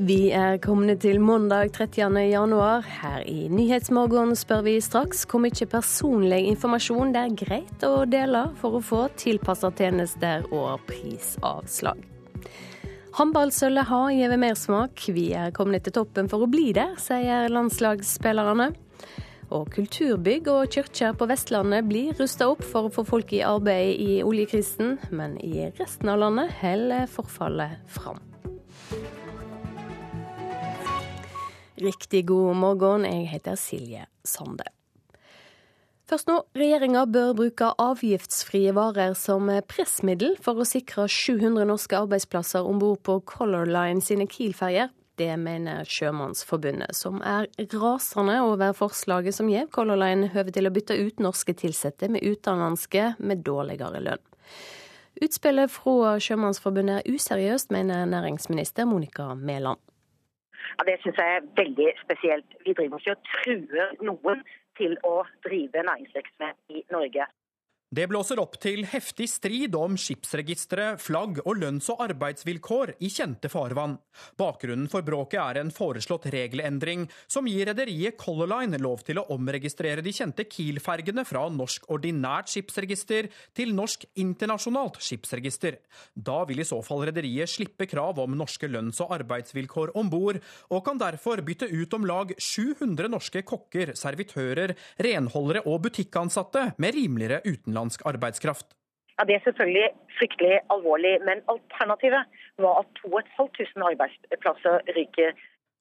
Vi er kommet til mandag 30. januar. Her i Nyhetsmorgen spør vi straks hvor mye personlig informasjon det er greit å dele for å få tilpassa tjenester og prisavslag. Håndballsølvet har gitt mersmak. Vi er kommet til toppen for å bli der, sier landslagsspillerne. Og kulturbygg og kirker på Vestlandet blir rusta opp for å få folk i arbeid i oljekrisen, men i resten av landet holder forfallet fram. Riktig god morgen, jeg heter Silje Sande. Først nå, regjeringa bør bruke avgiftsfrie varer som pressmiddel for å sikre 700 norske arbeidsplasser om bord på Color Line sine Kiel-ferjer. Det mener Sjømannsforbundet, som er rasende over forslaget som gir Color Line høve til å bytte ut norske ansatte med utenlandske med dårligere lønn. Utspillet fra Sjømannsforbundet er useriøst, mener næringsminister Monica Mæland. Ja, Det syns jeg er veldig spesielt. Vi driver ikke og truer noen til å drive næringsvirksomhet i Norge. Det blåser opp til heftig strid om skipsregistre, flagg og lønns- og arbeidsvilkår i kjente farvann. Bakgrunnen for bråket er en foreslått regelendring som gir rederiet Color Line lov til å omregistrere de kjente Kiel-fergene fra norsk ordinært skipsregister til norsk internasjonalt skipsregister. Da vil i så fall rederiet slippe krav om norske lønns- og arbeidsvilkår om bord, og kan derfor bytte ut om lag 700 norske kokker, servitører, renholdere og butikkansatte med rimeligere utenlandsk utenlandsk arbeidskraft. Ja, Det er selvfølgelig fryktelig alvorlig, men alternativet var at 2500 arbeidsplasser ryker.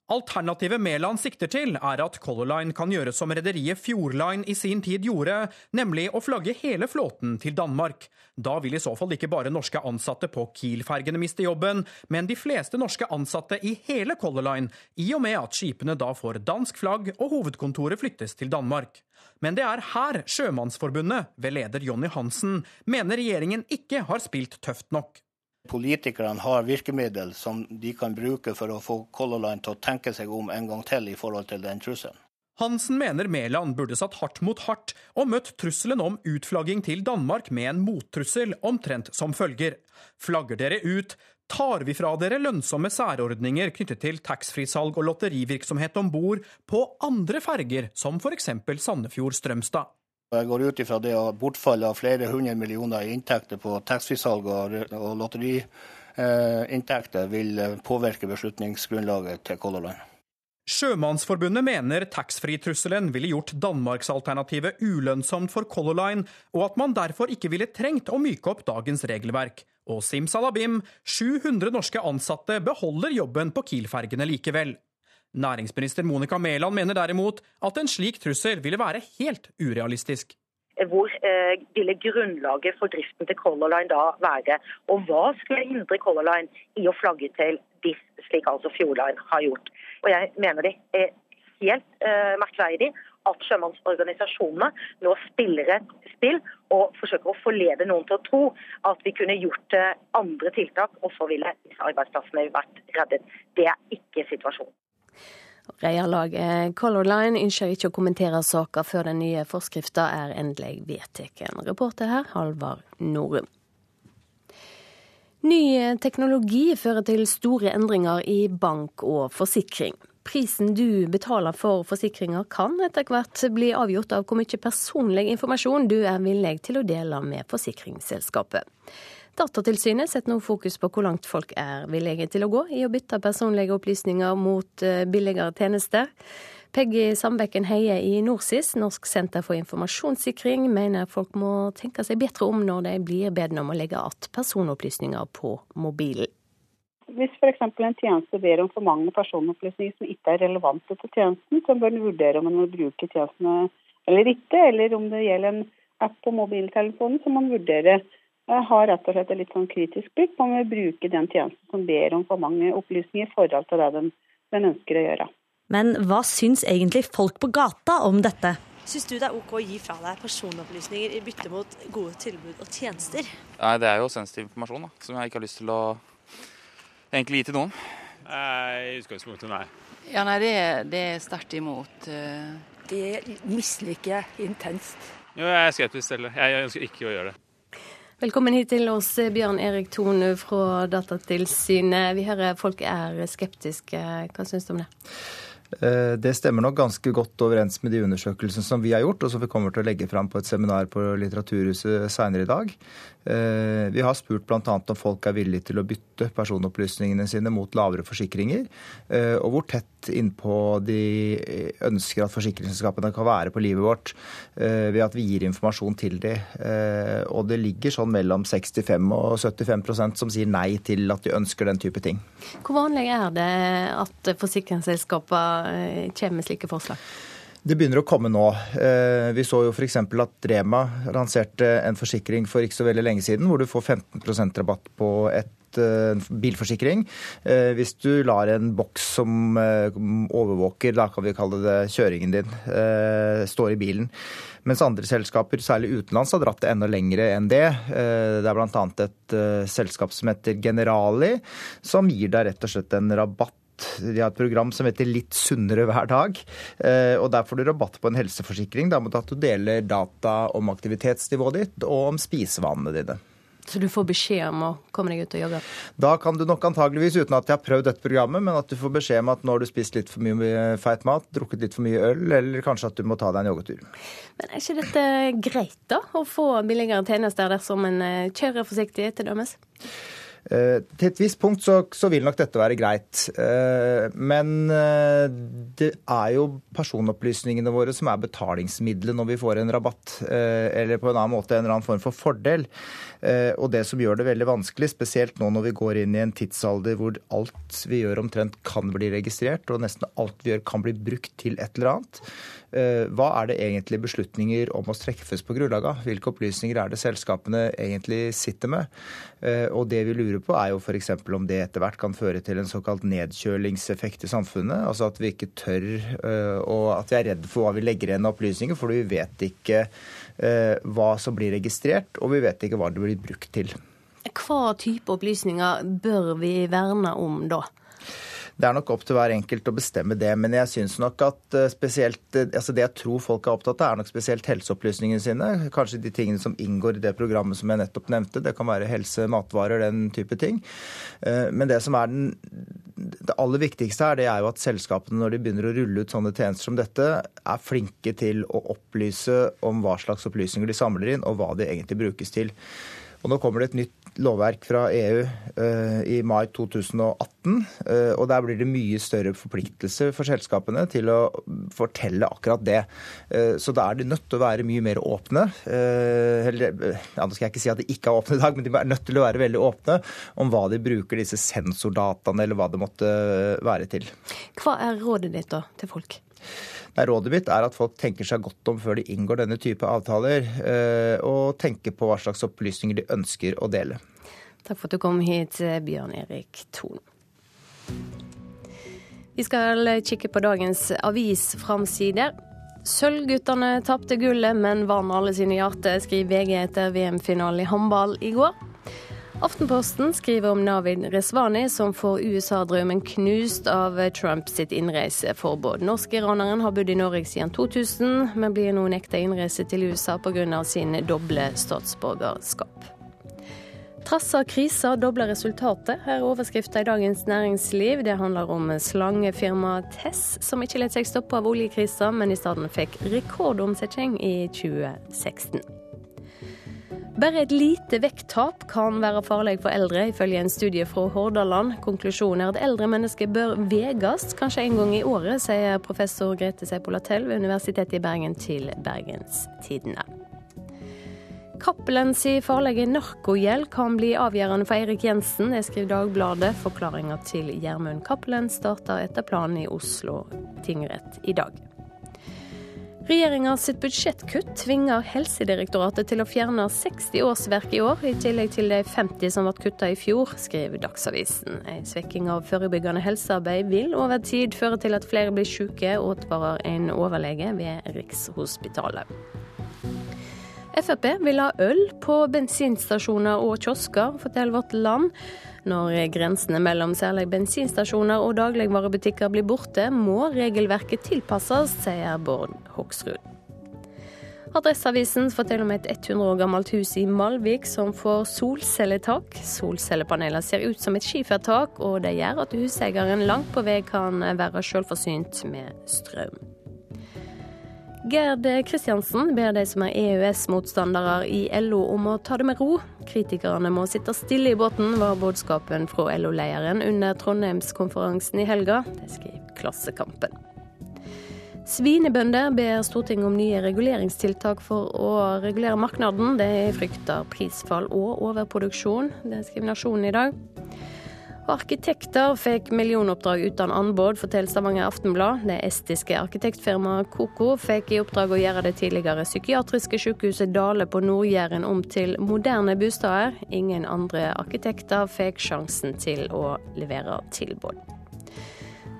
Alternativet Mæland sikter til, er at Color Line kan gjøre som rederiet Fjordline i sin tid gjorde, nemlig å flagge hele flåten til Danmark. Da vil i så fall ikke bare norske ansatte på Kiel-fergene miste jobben, men de fleste norske ansatte i hele Color Line, i og med at skipene da får dansk flagg og hovedkontoret flyttes til Danmark. Men det er her Sjømannsforbundet, ved leder Jonny Hansen, mener regjeringen ikke har spilt tøft nok. Politikerne har virkemiddel som de kan bruke for å få Color Line til å tenke seg om en gang til i forhold til den trusselen. Hansen mener Mæland burde satt hardt mot hardt og møtt trusselen om utflagging til Danmark med en mottrussel omtrent som følger. Flagger dere ut, tar vi fra dere lønnsomme særordninger knyttet til taxfree-salg og lotterivirksomhet om bord på andre ferger, som f.eks. Sandefjord-Strømstad. Jeg går ut ifra det bortfall av flere hundre millioner i inntekter på taxfree-salg og lotteriinntekter vil påvirke beslutningsgrunnlaget til Color Line. Sjømannsforbundet mener taxfree-trusselen ville gjort Danmarksalternativet ulønnsomt for Color Line, og at man derfor ikke ville trengt å myke opp dagens regelverk. Og simsalabim, 700 norske ansatte beholder jobben på Kiel-fergene likevel. Næringsminister Monica Mæland mener derimot at en slik trussel ville være helt urealistisk. Hvor eh, ville grunnlaget for driften til Color Line da være? Og hva skulle hindre Color Line i å flagge til DIS, slik altså Fjordline har gjort? Og Jeg mener det er helt eh, merkverdig at sjømannsorganisasjonene nå spiller et spill og forsøker å forlede noen til å tro at vi kunne gjort eh, andre tiltak, og så ville disse arbeidsplassene vært reddet. Det er ikke situasjonen. Reierlaget Color Line ønsker ikke å kommentere saken før den nye forskriften er endelig vedtatt. Reporter her, Halvard Norum. Ny teknologi fører til store endringer i bank og forsikring. Prisen du betaler for forsikringer kan etter hvert bli avgjort av hvor mye personlig informasjon du er villig til å dele med forsikringsselskapet. Datatilsynet setter nå fokus på hvor langt folk er villige til å gå i å bytte personlige opplysninger mot eh, billigere tjenester. Peggy Sandbekken Heie i NorSIS, Norsk senter for informasjonssikring, mener folk må tenke seg bedre om når de blir bedt om å legge igjen personopplysninger på mobilen. Hvis f.eks. en tjeneste ber om for mange personopplysninger som ikke er relevante til tjenesten, så bør en vurdere om en vil bruke tjenestene eller ikke. Eller om det gjelder en app på mobiltelefonen, så må en vurdere har rett og slett et litt sånn kritisk blikk på om vi bruker den tjenesten som ber om for mange opplysninger i forhold til det den, den ønsker å gjøre. Men hva syns egentlig folk på gata om dette? Syns du det er OK å gi fra deg personopplysninger i bytte mot gode tilbud og tjenester? Nei, Det er jo sensitiv informasjon da, som jeg ikke har lyst til å egentlig gi til noen. I utgangspunktet, nei. Ja, nei, det, det er sterkt imot. Det misliker jeg intenst. Jo, jeg er skeptisk til det. Jeg ønsker ikke å gjøre det. Velkommen hit til oss, Bjørn Erik Thon fra Datatilsynet. Vi hører folk er skeptiske. Hva syns du om det? Eh, det stemmer nok ganske godt overens med de undersøkelsene som vi har gjort, og som vi kommer til å legge fram på et seminar på Litteraturhuset senere i dag. Eh, vi har spurt bl.a. om folk er villige til å bytte personopplysningene sine mot lavere forsikringer, eh, og hvor tett innpå de ønsker at forsikringsselskapene kan være på livet vårt ved at vi gir informasjon til de. Og det ligger sånn mellom 65 og 75% som sier nei til at de ønsker den type ting. Hvor vanlig er det at forsikringsselskaper kommer med slike forslag? Det begynner å komme nå. Eh, vi så jo f.eks. at Rema lanserte en forsikring for ikke så veldig lenge siden, hvor du får 15% rabatt på et eh, bilforsikring. Hvis du lar en boks som overvåker, da kan vi kalle det kjøringen din, stå i bilen. Mens andre selskaper, særlig utenlands, har dratt det enda lengre enn det. Det er bl.a. et selskap som heter Generali, som gir deg rett og slett en rabatt de har et program som heter Litt sunnere hver dag. Eh, og Der får du rabatt på en helseforsikring da, mot at du deler data om aktivitetsnivået ditt og om spisevanene dine. Så du får beskjed om å komme deg ut og jogge? Da kan du nok antageligvis, uten at jeg har prøvd dette programmet, men at du får beskjed om at nå har du spist litt for mye feit mat, drukket litt for mye øl, eller kanskje at du må ta deg en joggetur. Men er ikke dette greit, da? Å få billigere tjenester dersom en eh, kjører forsiktig, til dømes? Eh, til et visst punkt så, så, vil nok dette være greit. Eh, men eh, det er jo personopplysningene våre som er betalingsmiddelet når vi får en rabatt, eller på en annen måte en eller annen form for fordel. Og det som gjør det veldig vanskelig, spesielt nå når vi går inn i en tidsalder hvor alt vi gjør omtrent kan bli registrert, og nesten alt vi gjør kan bli brukt til et eller annet. Eh, hva er det egentlig beslutninger om å treffes på grunnlag av? Hvilke opplysninger er det selskapene egentlig sitter med? Eh, og det vi lurer på er jo f.eks. om det etter hvert kan føre til en såkalt nedkjølingseffekt i samfunnet. Altså at vi ikke tør, eh, og at vi er redd for hva vi legger igjen av opplysninger, for vi vet ikke hva som blir registrert, og vi vet ikke hva det blir brukt til. Hva type opplysninger bør vi verne om da? Det er nok opp til hver enkelt å bestemme det, men jeg syns nok at eh, spesielt eh, altså Det jeg tror folk er opptatt av, er nok spesielt helseopplysningene sine. Kanskje de tingene som inngår i det programmet som jeg nettopp nevnte. Det kan være helse, matvarer, den type ting. Eh, men det som er den det aller viktigste her, det er jo at selskapene når de begynner å rulle ut sånne tjenester som dette, er flinke til å opplyse om hva slags opplysninger de samler inn, og hva de egentlig brukes til. Og Nå kommer det et nytt lovverk fra EU uh, i mai 2018. Uh, og Der blir det mye større forpliktelse for selskapene til å fortelle akkurat det. Uh, så da er de nødt til å være mye mer åpne. Eller, ja, nå skal jeg ikke si at de ikke er åpne i dag, men de er nødt til å være veldig åpne om hva de bruker disse sensordataene eller hva det måtte være til. Hva er rådet ditt da til folk? Nei, rådet mitt er at folk tenker seg godt om før de inngår denne type avtaler, eh, og tenker på hva slags opplysninger de ønsker å dele. Takk for at du kom hit, Bjørn Erik Thon. Vi skal kikke på dagens avisframsider. Sølvguttene tapte gullet, men vant alle sine hjerter, skriver VG etter VM-finalen i håndball i går. Aftenposten skriver om Navid Resvani, som får USA-drømmen knust av Trump sitt innreiseforbud. Norsk-iraneren har bodd i Norge siden 2000, men blir nå nekta innreise til USA pga. sin doble statsborgerskap. Trasser krisa dobler resultatet, her er overskrifta i Dagens Næringsliv. Det handler om slangefirmaet Tess, som ikke lot seg stoppe av oljekrisa, men i stedet fikk rekordomsetning i 2016. Bare et lite vekttap kan være farlig for eldre, ifølge en studie fra Hordaland. Konklusjonen er at eldre mennesker bør veges kanskje en gang i året, sier professor Grete Seipolatel ved Universitetet i Bergen til Bergenstidene. Cappelen si farlige narkogjeld kan bli avgjørende for Eirik Jensen, det skriver Dagbladet. Forklaringa til Gjermund Cappelen starter etter planen i Oslo tingrett i dag. Regjeringa sitt budsjettkutt tvinger Helsedirektoratet til å fjerne 60 årsverk i år, i tillegg til de 50 som ble kutta i fjor, skriver Dagsavisen. En svekking av forebyggende helsearbeid vil over tid føre til at flere blir syke, advarer en overlege ved Rikshospitalet. Frp vil ha øl på bensinstasjoner og kiosker, forteller Vårt Land. Når grensene mellom særlig bensinstasjoner og dagligvarebutikker blir borte, må regelverket tilpasses, sier Bård Hoksrud. Adresseavisen forteller om et 100 år gammelt hus i Malvik som får solcelletak. Solcellepaneler ser ut som et skifertak, og det gjør at huseieren langt på vei kan være selvforsynt med strøm. Gerd Kristiansen ber de som er EØS-motstandere i LO om å ta det med ro. Kritikerne må sitte stille i båten, var budskapen fra LO-lederen under Trondheimskonferansen i helga. Det skriver Klassekampen. Svinebønder ber Stortinget om nye reguleringstiltak for å regulere markedet. De frykter prisfall og overproduksjon. Det skriver Nasjonen i dag. Arkitekter fikk millionoppdrag uten anbud, forteller Stavanger Aftenblad. Det estiske arkitektfirmaet Koko fikk i oppdrag å gjøre det tidligere psykiatriske sykehuset Dale på Nord-Jæren om til moderne bosteder. Ingen andre arkitekter fikk sjansen til å levere tilbud.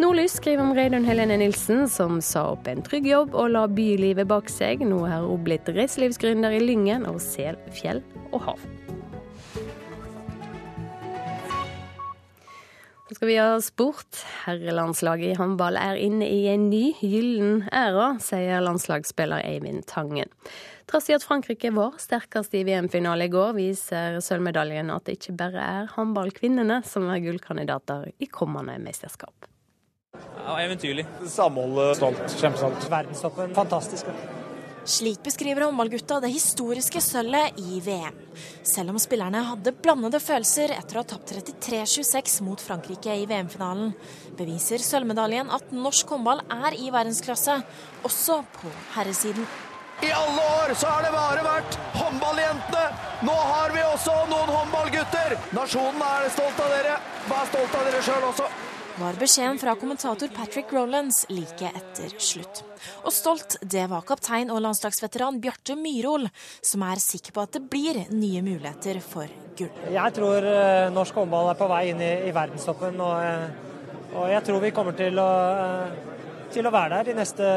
Nordlys skriver om Reidun Helene Nilsen, som sa opp en trygg jobb og la bylivet bak seg. Nå har hun blitt reiselivsgründer i Lyngen og ser fjell og hav. Så skal vi ha sport. Herrelandslaget i håndball er inne i en ny gyllen æra, sier landslagsspiller Eivind Tangen. Trass i at Frankrike var sterkest i VM-finale i går, viser sølvmedaljen at det ikke bare er håndballkvinnene som er gullkandidater i kommende mesterskap. Ja, eventyrlig. Samholdet stolt. Kjempestolt. Verdenstoppen. Fantastisk. Slik beskriver håndballgutta det historiske sølvet i VM. Selv om spillerne hadde blandede følelser etter å ha tapt 33-26 mot Frankrike i VM-finalen, beviser sølvmedaljen at norsk håndball er i verdensklasse, også på herresiden. I alle år så har det bare vært håndballjentene. Nå har vi også noen håndballgutter. Nasjonen er stolt av dere. Vær stolt av dere sjøl også var beskjeden fra kommentator Patrick Rolands like etter slutt. Og stolt, det var kaptein og landslagsveteran Bjarte Myhrol, som er sikker på at det blir nye muligheter for gull. Jeg tror uh, norsk håndball er på vei inn i, i verdenstoppen, og, uh, og, jeg tror vi kommer til å, uh, til å være der de neste,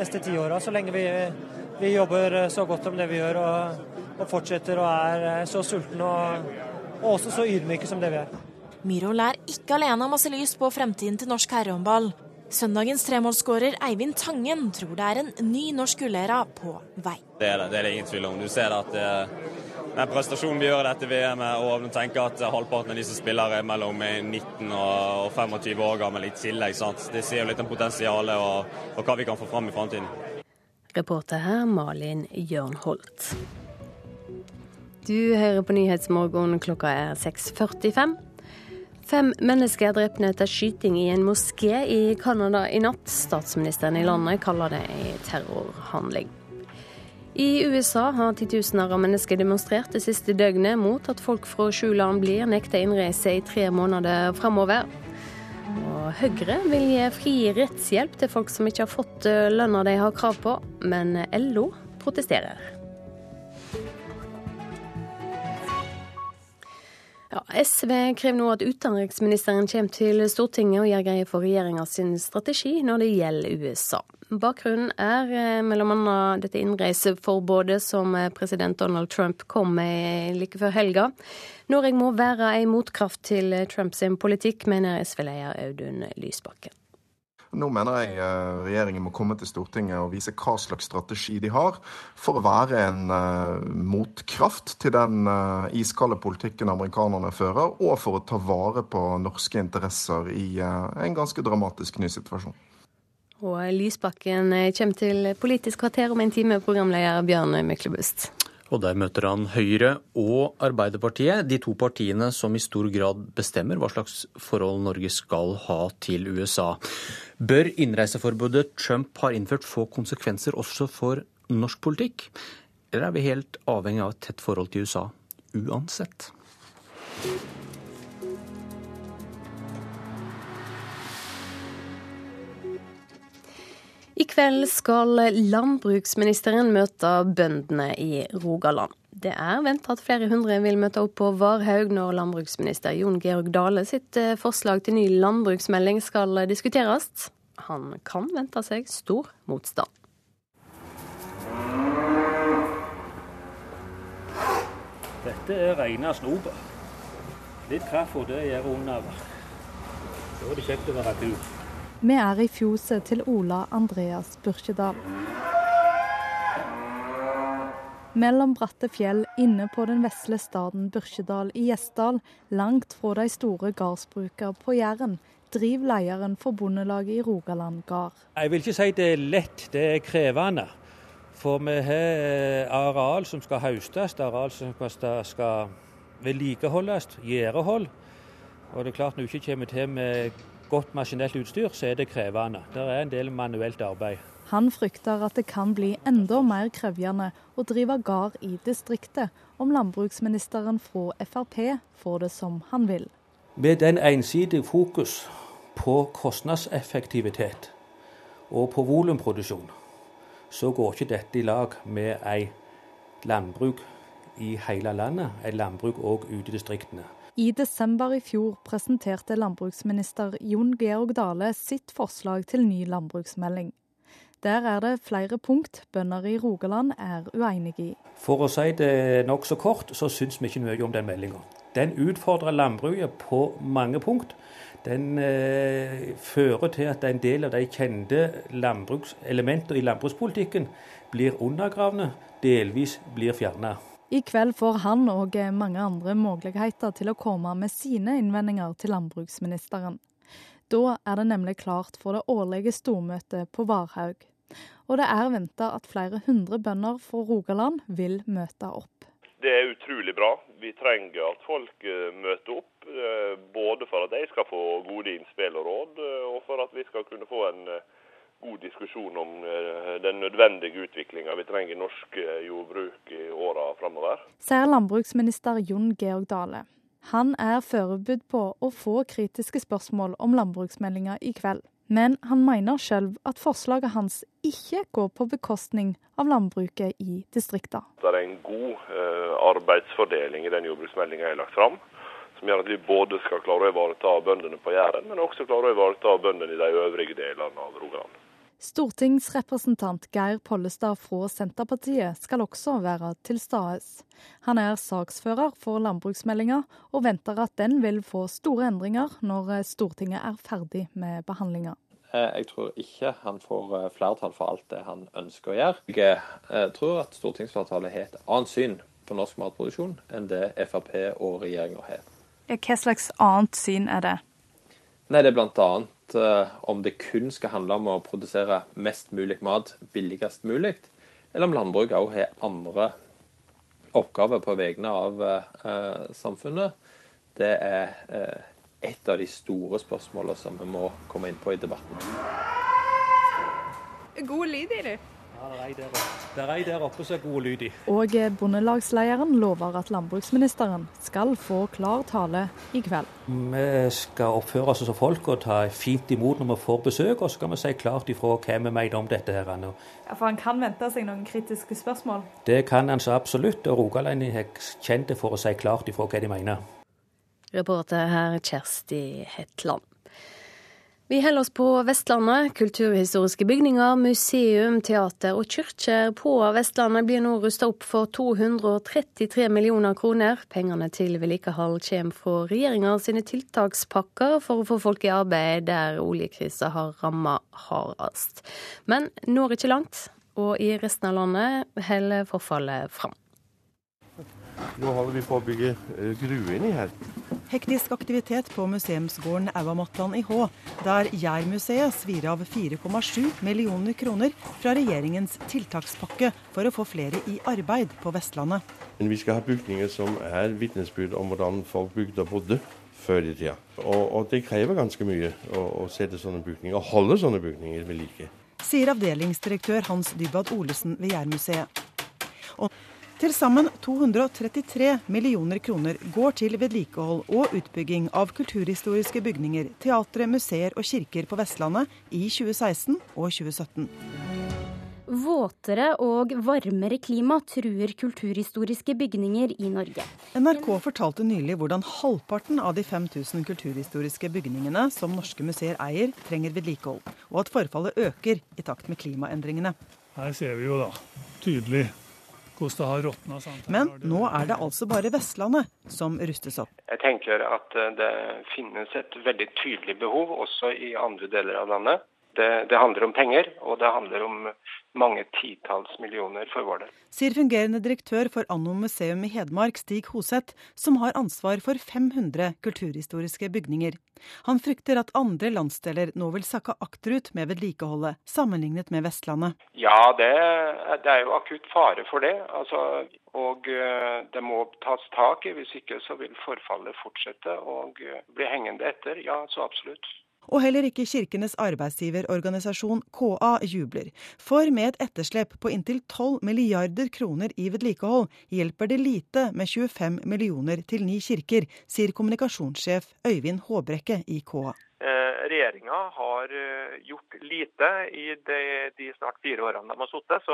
neste ti åra, så lenge vi, vi, jobber så godt om det vi gjør og, og fortsetter og er så sultne og, og også så ydmyke som det vi er. Myhrvold er ikke alene om å se lys på fremtiden til norsk herrehåndball. Søndagens tremålsskårer Eivind Tangen tror det er en ny norsk gullæra på vei. Det er det, det er det ingen tvil om. Du ser at det, den prestasjonen vi gjør i dette VM-et, og du tenker at halvparten av de som spiller er mellom 19 og 25 år gammel i tillegg. Sant? Det sier jo litt om potensialet og, og, hva vi kan få fram i framtiden. Reporter her Malin Jørnholt. Du hører på Nyhetsmorgen, klokka er 6.45. Fem mennesker er drept etter skyting i en moské i Canada i natt. Statsministeren i landet kaller det en terrorhandling. I USA har titusener av mennesker demonstrert det siste døgnet mot at folk fra sju land blir nekta innreise i tre måneder framover. Høyre vil gi fri rettshjelp til folk som ikke har fått eh, lønna de har krav på, men LO protesterer. Ja, SV krever nå at utenriksministeren kommer til Stortinget og gjør greie for regjeringa sin strategi når det gjelder USA. Bakgrunnen er eh, bl.a. dette innreiseforbudet som eh, president Donald Trump kom med like før helga. Norge må være en motkraft til Trumps politikk, mener SV-leder Audun Lysbakken. Nå mener jeg eh, regjeringen må komme til Stortinget og vise hva slags strategi de har for å være en uh, motkraft til den uh, iskalde politikken amerikanerne fører, og for å ta vare på norske interesser i en ganske dramatisk ny situasjon. Og Lysbakken kommer til Politisk kvarter om en time, programleder Bjørn Myklebust. Og der møter han Høyre og Arbeiderpartiet, de to partiene som i stor grad bestemmer hva slags forhold Norge skal ha til USA. Bør innreiseforbudet Trump har innført få konsekvenser også for norsk politikk? Eller er vi helt avhengig av et tett forhold til USA uansett? I kveld skal landbruksministeren møte bøndene i Rogaland. Det er venta at flere hundre vil møte opp på Varhaug når landbruksminister Jon Georg Dale sitt eh, forslag til ny landbruksmelding skal diskuteres. Han kan vente seg stor motstand. Dette er reine snopet. Litt kaffe, det gjør underverk. Da er det kjekt å være tur. Vi er i fjoset til Ola Andreas Burkjedal. Mellom bratte fjell inne på den vesle staden Byrkjedal i Gjesdal, langt fra de store gardsbruka på Jæren, driver lederen for Bondelaget i Rogaland gard. Jeg vil ikke si det er lett, det er krevende. For vi har areal som skal høstes, areal som skal vedlikeholdes, gjerdehold. Og det er klart Når du ikke kommer til med godt maskinelt utstyr, så er det krevende. Det er en del manuelt arbeid. Han frykter at det kan bli enda mer krevende å drive gard i distriktet om landbruksministeren fra Frp får det som han vil. Med den ensidige fokus på kostnadseffektivitet og på volumproduksjon, så går ikke dette i lag med ei landbruk i hele landet, et landbruk òg ute i distriktene. I desember i fjor presenterte landbruksminister Jon Georg Dale sitt forslag til ny landbruksmelding. Der er det flere punkt bønder i Rogaland er uenige i. For å si det nokså kort, så syns vi ikke mye om den meldinga. Den utfordrer landbruket på mange punkt. Den eh, fører til at en del av de kjente elementene i landbrukspolitikken blir undergravne, delvis blir fjerna. I kveld får han og mange andre muligheter til å komme med sine innvendinger til landbruksministeren. Da er det nemlig klart for det årlige stormøtet på Varhaug. Og det er venta at flere hundre bønder fra Rogaland vil møte opp. Det er utrolig bra. Vi trenger at folk eh, møter opp. Eh, både for at de skal få gode innspill og råd, eh, og for at vi skal kunne få en god diskusjon om den nødvendige utviklinga vi trenger i norsk jordbruk i åra framover. Sier landbruksminister Jon Georg Dale. Han er forberedt på å få kritiske spørsmål om landbruksmeldinga i kveld. Men han mener selv at forslaget hans ikke går på bekostning av landbruket i distriktene. Det er en god uh, arbeidsfordeling i den jordbruksmeldinga jeg har lagt fram, som gjør at vi både skal klare å ivareta bøndene på Jæren, men også klare å ivareta bøndene i de øvrige delene av Rogaland. Stortingsrepresentant Geir Pollestad fra Senterpartiet skal også være til stede. Han er saksfører for landbruksmeldinga, og venter at den vil få store endringer når Stortinget er ferdig med behandlinga. Eh, jeg tror ikke han får eh, flertall for alt det han ønsker å gjøre. Jeg eh, tror at stortingsflertallet har et annet syn på norsk matproduksjon enn det Frp og regjeringa har. Hva slags annet syn er det? Nei, Det er bl.a. Uh, om det kun skal handle om å produsere mest mulig mat billigst mulig, eller om landbruk òg har andre oppgaver på vegne av uh, samfunnet. Det er uh, et av de store spørsmålene som vi må komme inn på i debatten. God lyd i det. Det er ei der oppe som er god lyd i. Og bondelagslederen lover at landbruksministeren skal få klar tale i kveld. Vi skal oppføre oss som folk og ta fint imot når vi får besøk, og så skal vi si klart ifra hva vi mener om dette. her. Ja, For han kan vente seg noen kritiske spørsmål? Det kan han så absolutt, og rogalending er kjent for å si klart ifra hva de mener. Reporter her Kjersti Hetland. Vi holder oss på Vestlandet. Kulturhistoriske bygninger, museum, teater og kirker på Vestlandet blir nå rusta opp for 233 millioner kroner. Pengene til vedlikehold kommer fra regjeringa sine tiltakspakker for å få folk i arbeid der oljekrisa har ramma hardest. Men når ikke langt, og i resten av landet holder forfallet fram. Nå holder vi på å bygge gruer inni her. Hektisk aktivitet på museumsgården Auamatland i Hå, der Jærmuseet svir av 4,7 millioner kroner fra regjeringens tiltakspakke for å få flere i arbeid på Vestlandet. Men vi skal ha bygninger som er vitnesbyrd om hvordan folk bygde og bodde før i tida. Og, og det krever ganske mye å, å sette sånne bygninger, og holde sånne bygninger ved like. Sier avdelingsdirektør Hans Dybad Olesen ved Jærmuseet. Og til sammen 233 millioner kroner går til vedlikehold og utbygging av kulturhistoriske bygninger, teatre, museer og kirker på Vestlandet i 2016 og 2017. Våtere og varmere klima truer kulturhistoriske bygninger i Norge. NRK fortalte nylig hvordan halvparten av de 5000 kulturhistoriske bygningene som norske museer eier, trenger vedlikehold, og at forfallet øker i takt med klimaendringene. Her ser vi jo da tydelig hvordan det har råtna. Men nå er det altså bare Vestlandet som rustes opp. Jeg tenker at eh, det finnes et veldig tydelig behov også i andre deler av landet. Det, det handler om penger, og det handler om mange titalls millioner for vår del. Sier fungerende direktør for Anno museum i Hedmark, Stig Hoseth, som har ansvar for 500 kulturhistoriske bygninger. Han frykter at andre landsdeler nå vil sakke akterut med vedlikeholdet, sammenlignet med Vestlandet. Ja, det, det er jo akutt fare for det. Altså, og eh, det må tas tak i. Hvis ikke så vil forfallet fortsette og eh, bli hengende etter. Ja, så absolutt. Og heller ikke Kirkenes arbeidsgiverorganisasjon KA jubler. For med et etterslep på inntil 12 milliarder kroner i vedlikehold, hjelper det lite med 25 millioner til ni kirker, sier kommunikasjonssjef Øyvind Håbrekke i KA. Eh, Regjeringa har eh, gjort lite i de, de snart fire årene de har sittet.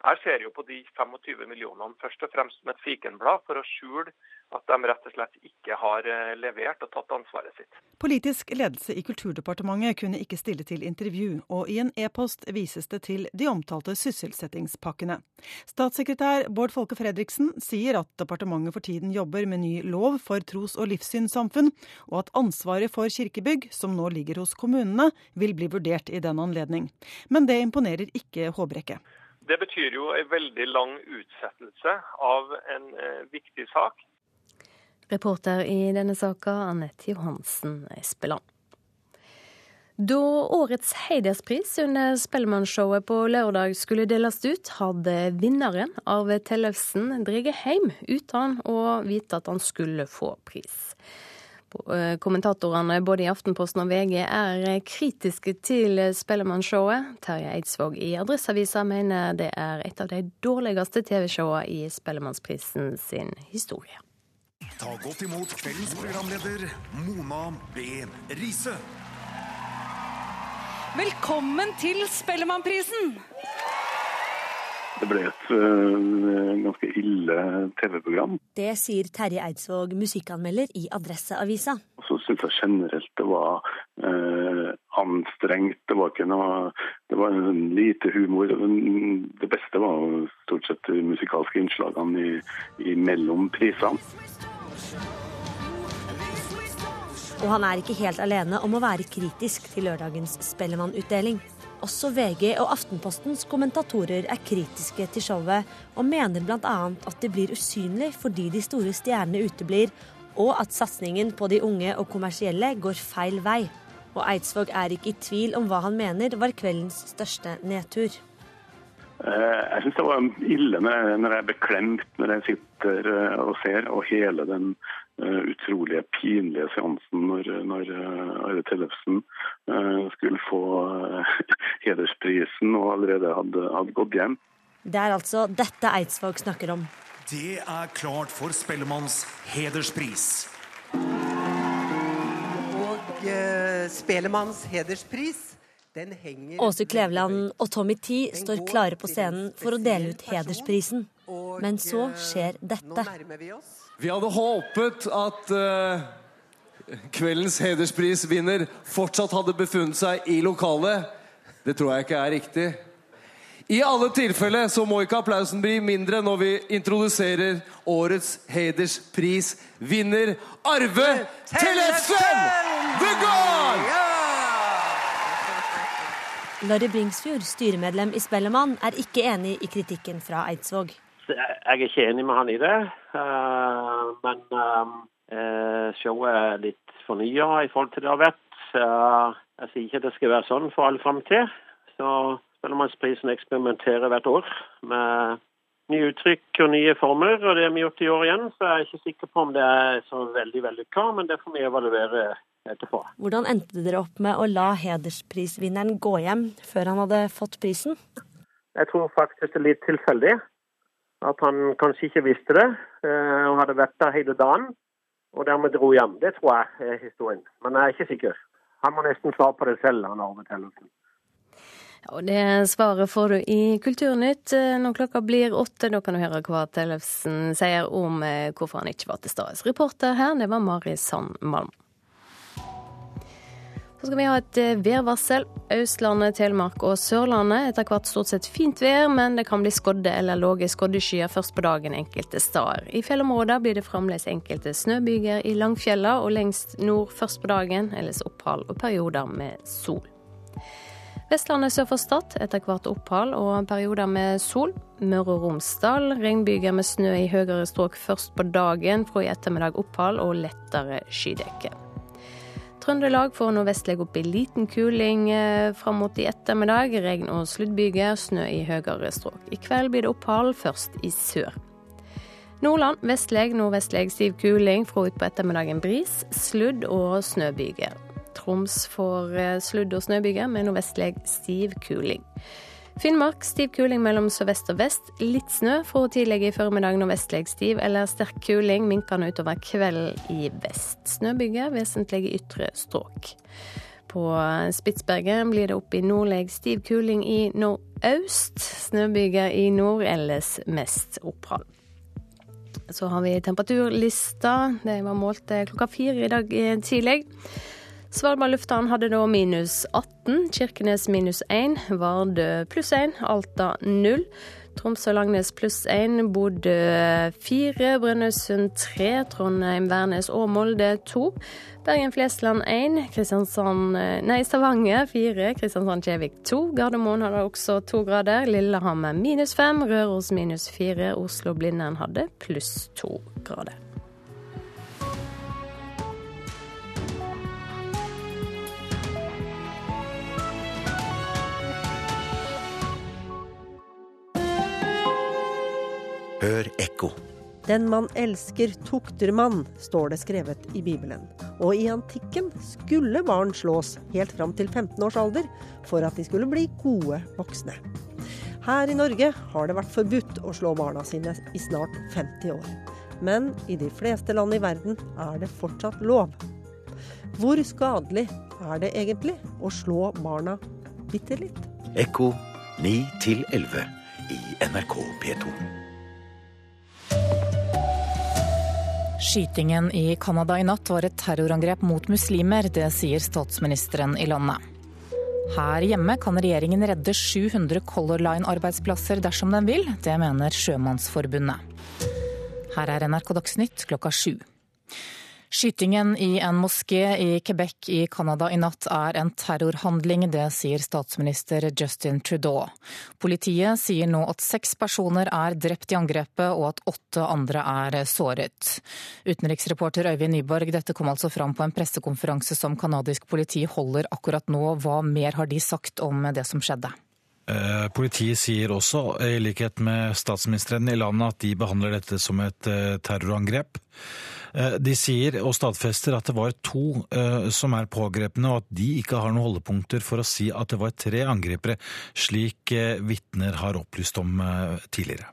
Jeg ser jo på de 25 millionene først og fremst som et fikenblad for å skjule at de rett og slett ikke har eh, levert og tatt ansvaret sitt. Politisk ledelse i Kulturdepartementet kunne ikke stille til intervju, og i en e-post vises det til de omtalte sysselsettingspakkene. Statssekretær Bård Folke Fredriksen sier at departementet for tiden jobber med ny lov for tros- og livssynssamfunn, og at ansvaret for kirkebygg, som nå ligger hos kommunene, vil bli vurdert i den anledning. Men det imponerer ikke Håbrekke. Det betyr jo en veldig lang utsettelse av en eh, viktig sak. Reporter i denne saka, Anette Johansen Espeland. Da årets Heiderspris under Spellemannshowet på lørdag skulle deles ut, hadde vinneren Arve Tellefsen dratt hjem uten å vite at han skulle få pris. Eh, kommentatorene både i Aftenposten og VG er kritiske til Spellemannshowet. Terje Eidsvåg i Adresseavisa mener det er et av de dårligste TV-showene i Spellemannsprisen sin historie. Ta godt imot kveldens programleder Mona B. Riise. Velkommen til Spellemannprisen! Det ble et uh, ganske ille TV-program. Det sier Terje Eidsvåg, musikkanmelder i Adresseavisa. Og så syns jeg generelt det var uh, anstrengt. Det var ikke noe Det var en lite humor. Det beste var stort sett de musikalske innslagene i, i mellom prisene. Og han er ikke helt alene om å være kritisk til lørdagens Spellemannutdeling. Også VG og Aftenpostens kommentatorer er kritiske til showet, og mener bl.a. at det blir usynlig fordi de store stjernene uteblir, og at satsingen på de unge og kommersielle går feil vei. Og Eidsvåg er ikke i tvil om hva han mener var kveldens største nedtur. Jeg syns det var ille når jeg er beklemt når jeg sitter og ser, og hele den utrolig pinlige seansen når, når Are Tellefsen skulle få hedersprisen og allerede hadde, hadde gått hjem. Det er altså dette Eidsvåg snakker om. Det er klart for Spellemanns hederspris. Og eh, Spellemanns hederspris den henger Åse Kleveland og Tommy Tee står klare på scenen for å dele ut hedersprisen. Men så skjer dette. Vi hadde håpet at uh, kveldens hedersprisvinner fortsatt hadde befunnet seg i lokalet. Det tror jeg ikke er riktig. I alle tilfeller så må ikke applausen bli mindre når vi introduserer årets hedersprisvinner Arve Tellefsen! The God! Larry Bringsfjord, styremedlem i Spellemann, er ikke enig i kritikken fra Eidsvåg. Jeg er ikke enig med han i det, uh, men uh, showet er litt fornya i forhold til det har vært. Jeg sier ikke at det skal være sånn for all framtid. Så Spellemannsprisen eksperimenterer hvert år med nye uttrykk og nye former, og det har vi gjort i år igjen. Så jeg er ikke sikker på om det er så veldig vellykka, men det får vi evaluere etterpå. Hvordan endte dere opp med å la hedersprisvinneren gå hjem før han hadde fått prisen? Jeg tror faktisk det er litt tilfeldig. At han kanskje ikke visste det, og hadde vært der hele dagen. Og dermed dro hjem. Det tror jeg er historien. Men jeg er ikke sikker. Han må nesten svare på det selv, han Arve Tellefsen. Og det svaret får du i Kulturnytt når klokka blir åtte. Da kan du høre hva Tellefsen sier om hvorfor han ikke var til stede. Reporter her, det var Mari Sand Malm. Så skal vi ha et værvarsel. Østlandet, Telemark og Sørlandet. Etter hvert stort sett fint vær, men det kan bli skodde eller lave skoddeskyer først på dagen enkelte steder. I fjellområder blir det fremdeles enkelte snøbyger i Langfjella og lengst nord først på dagen, ellers opphold og perioder med sol. Vestlandet sør for Stad etter hvert opphold og perioder med sol. Møre og Romsdal regnbyger med snø i høyere strøk først på dagen, fra i ettermiddag opphold og lettere skydekke. Trøndelag får nordvestlig opp i liten kuling eh, fram mot i ettermiddag. Regn og sluddbyger, snø i høyere strøk. I kveld blir det opphold, først i sør. Nordland vestlig, nordvestlig stiv kuling, fra utpå ettermiddagen bris, sludd og snøbyger. Troms får eh, sludd- og snøbyger med nordvestlig stiv kuling. Finnmark stiv kuling mellom sørvest og vest. Litt snø fra tidlig i formiddag nordvestlig stiv eller sterk kuling, minkende utover kvelden i vest. Snøbyger vesentlig i ytre strøk. På Spitsbergen blir det opp i nordlig stiv kuling i nordøst. Snøbyger i nord, ellers mest opphold. Så har vi temperaturlista. Det var målt eh, klokka fire i dag eh, tidlig. Svalbard lufthavn hadde da minus 18, Kirkenes minus 1, Vardø pluss 1, Alta 0. Tromsø og Langnes pluss 1, Bodø 4, Brønnøysund 3, Trondheim, Værnes og Molde 2. Bergen-Flesland 1, Kristiansand, eh, nei, Stavanger 4, Kristiansand-Kjevik 2. Gardermoen hadde også to grader. Lillehammer minus 5, Røros minus 4. Oslo-Blindern hadde pluss 2 grader. Hør ekko. Den man elsker, tukter man, står det skrevet i Bibelen. Og i antikken skulle barn slås helt fram til 15 års alder for at de skulle bli gode voksne. Her i Norge har det vært forbudt å slå barna sine i snart 50 år. Men i de fleste land i verden er det fortsatt lov. Hvor skadelig er det egentlig å slå barna bitte litt? Ekko 9 11 i NRK P2. Skytingen i Canada i natt var et terrorangrep mot muslimer, det sier statsministeren i landet. Her hjemme kan regjeringen redde 700 Color Line-arbeidsplasser dersom den vil. Det mener Sjømannsforbundet. Her er NRK Dagsnytt klokka sju. Skytingen i en moské i Quebec i Canada i natt er en terrorhandling, det sier statsminister Justin Trudeau. Politiet sier nå at seks personer er drept i angrepet og at åtte andre er såret. Utenriksreporter Øyvind Nyborg, dette kom altså fram på en pressekonferanse som canadisk politi holder akkurat nå. Hva mer har de sagt om det som skjedde? Eh, politiet sier også, i likhet med statsministeren i landet, at de behandler dette som et eh, terrorangrep. Eh, de sier og stadfester at det var to som er pågrepne, og at de ikke har noen holdepunkter for å si at det var tre angripere, slik vitner har opplyst om tidligere.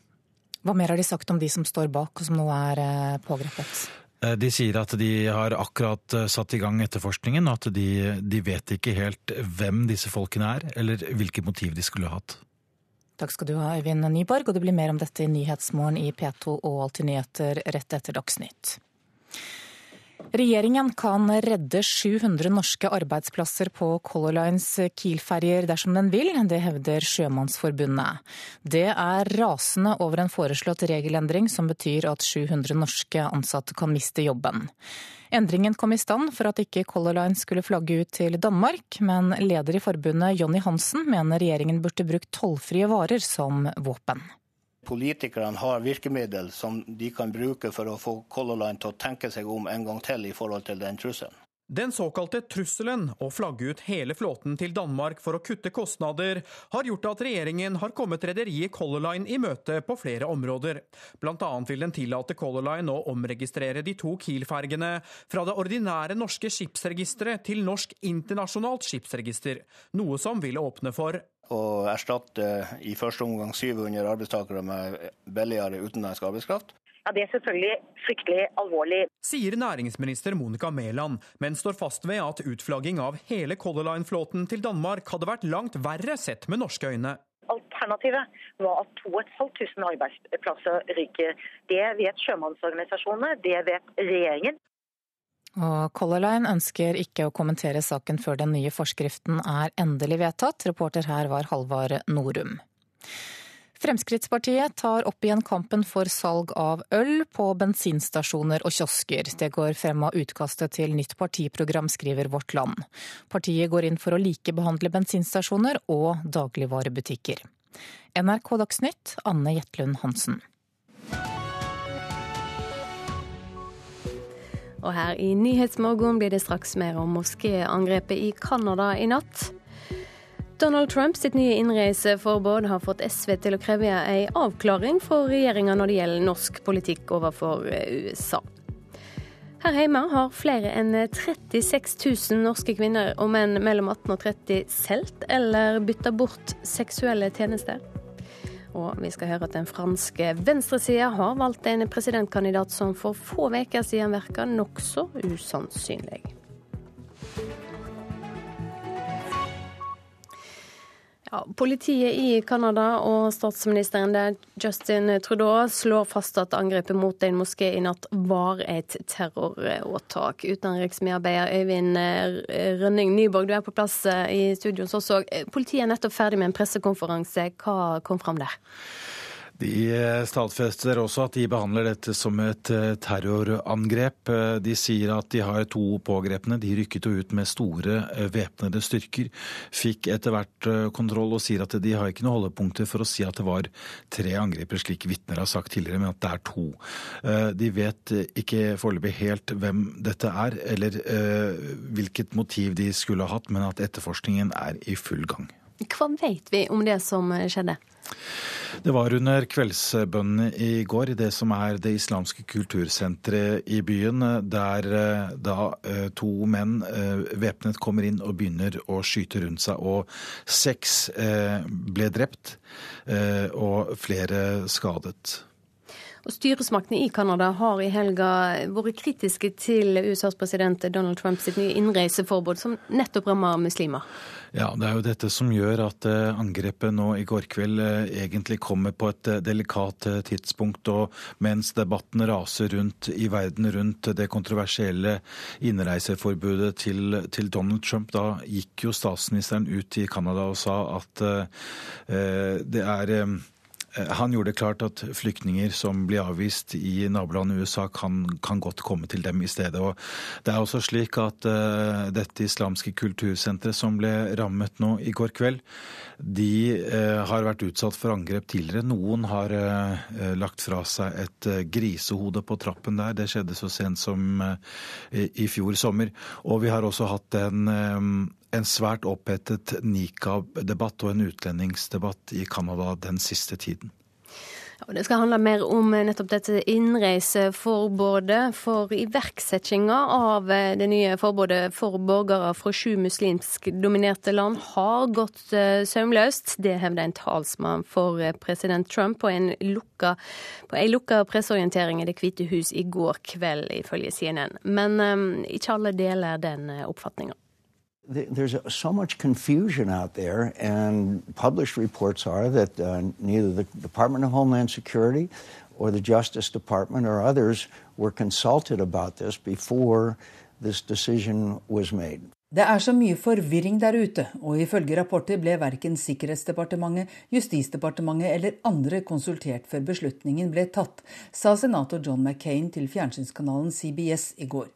Hva mer har de sagt om de som står bak og som nå er pågrepet? De sier at de har akkurat satt i gang etterforskningen, og at de, de, vet ikke helt hvem disse folkene er, eller hvilke motiv de skulle hatt. Takk skal du ha, Øyvind Nyborg, og det blir mer om dette i Nyhetsmorgen i P2 og Alltid nyheter rett etter Dagsnytt. Regjeringen kan redde 700 norske arbeidsplasser på Color Lines Kiel-ferjer dersom den vil, det hevder Sjømannsforbundet. Det er rasende over en foreslått regelendring som betyr at 700 norske ansatte kan miste jobben. Endringen kom i stand for at ikke Color Line skulle flagge ut til Danmark, men leder i forbundet Jonny Hansen mener regjeringen burde brukt tollfrie varer som våpen politikerne har virkemiddel som de kan bruke for å få Color Line til å tenke seg om en gang til i forhold til den trusselen. Den såkalte trusselen å flagge ut hele flåten til Danmark for å kutte kostnader, har gjort at regjeringen har kommet rederiet Color Line i møte på flere områder. Blant annet vil den tillate Color Line å omregistrere de to Kiel-fergene fra det ordinære norske skipsregisteret til Norsk internasjonalt skipsregister, noe som vil åpne for å erstatte i første omgang 700 arbeidstakere med billigere utenlandsk arbeidskraft. Ja, Det er selvfølgelig fryktelig alvorlig. Sier næringsminister Monica Mæland, men står fast ved at utflagging av hele Color Line-flåten til Danmark hadde vært langt verre sett med norske øyne. Alternativet var at 2500 arbeidsplasser ryker. Det vet sjømannsorganisasjonene, det vet regjeringen. Og Color Line ønsker ikke å kommentere saken før den nye forskriften er endelig vedtatt. Reporter her var Halvard Norum. Fremskrittspartiet tar opp igjen kampen for salg av øl på bensinstasjoner og kiosker. Det går frem av utkastet til nytt partiprogram, skriver Vårt Land. Partiet går inn for å likebehandle bensinstasjoner og dagligvarebutikker. NRK Dagsnytt, Anne Jetlund Hansen. Og her i Nyhetsmorgen blir det straks mer om moskéangrepet i Canada i natt. Donald Trump sitt nye innreiseforbud har fått SV til å kreve en avklaring for regjeringa når det gjelder norsk politikk overfor eh, USA. Her hjemme har flere enn 36 000 norske kvinner og menn mellom 18 og 30 solgt eller bytta bort seksuelle tjenester. Og vi skal høre at den franske venstresida har valgt en presidentkandidat som for få uker siden virka nokså usannsynlig. Ja, politiet i Canada og statsministeren der, Justin Trudeau, slår fast at angrepet mot en moské i natt var et terroråtak. Utenriksmedarbeider Øyvind eh, Rønning Nyborg, du er på plass eh, i studio hos oss òg. Politiet er nettopp ferdig med en pressekonferanse. Hva kom fram der? De stadfester også at de behandler dette som et eh, terrorangrep. Eh, de sier at de har to pågrepne. De rykket jo ut med store eh, væpnede styrker. Fikk etter hvert kontroll og sier at de har ikke noe holdepunkter for å si at det var tre angriper, slik vitner har sagt tidligere, men at det er to. De vet ikke foreløpig helt hvem dette er, eller hvilket motiv de skulle ha hatt, men at etterforskningen er i full gang. Hva vet vi om det som skjedde? Det var under kveldsbønnen i går i det som er det islamske kultursenteret i byen, der eh, da eh, to menn eh, væpnet kommer inn og begynner å skyte rundt seg. Og seks ble drept og flere skadet. Og Styresmaktene i Canada har i helga vært kritiske til USAs president Donald Trumps nye innreiseforbud, som nettopp rammer muslimer. Ja, Det er jo dette som gjør at eh, angrepet nå i går kveld eh, egentlig kommer på et eh, delikat tidspunkt. Og mens debatten raser rundt i verden rundt det kontroversielle innreiseforbudet til, til Donald Trump, da gikk jo statsministeren ut i Canada og sa at eh, det er Eh, han gjorde det klart at flyktninger som blir avvist i nabolandet USA, kan, kan, godt komme til dem i stedet. Og det er også slik at uh, dette islamske kultursenteret som ble rammet nå i går kveld, de uh, har vært utsatt for angrep tidligere. Noen har uh, lagt fra seg et grisehode på trappen der. Det skjedde så sent som i fjor sommer. Og vi har også hatt en en svært opphetet nikab-debatt og en utlendingsdebatt i Canada den siste tiden. Ja, det skal handle mer om nettopp dette innreiseforbudet. For iverksettinga av det nye forbudet for borgere fra sju muslimsk dominerte land har gått eh, sømløst. Det hevder en talsmann for eh, president Trump på en lukka, på en lukka presseorientering i Det hvite hus i går kveld, ifølge CNN. Men um, ikke alle deler den oppfatninga there's so much confusion out there, and published reports are that uh, neither the Department of Homeland Security or the Justice Department or others were consulted about this before this decision was made. Det er så mye forvirring der ute, og ifølge rapporter ble verken Sikkerhetsdepartementet, Justisdepartementet eller andre konsultert før beslutningen ble tatt, sa senator John McCain til fjernsynskanalen CBS i går.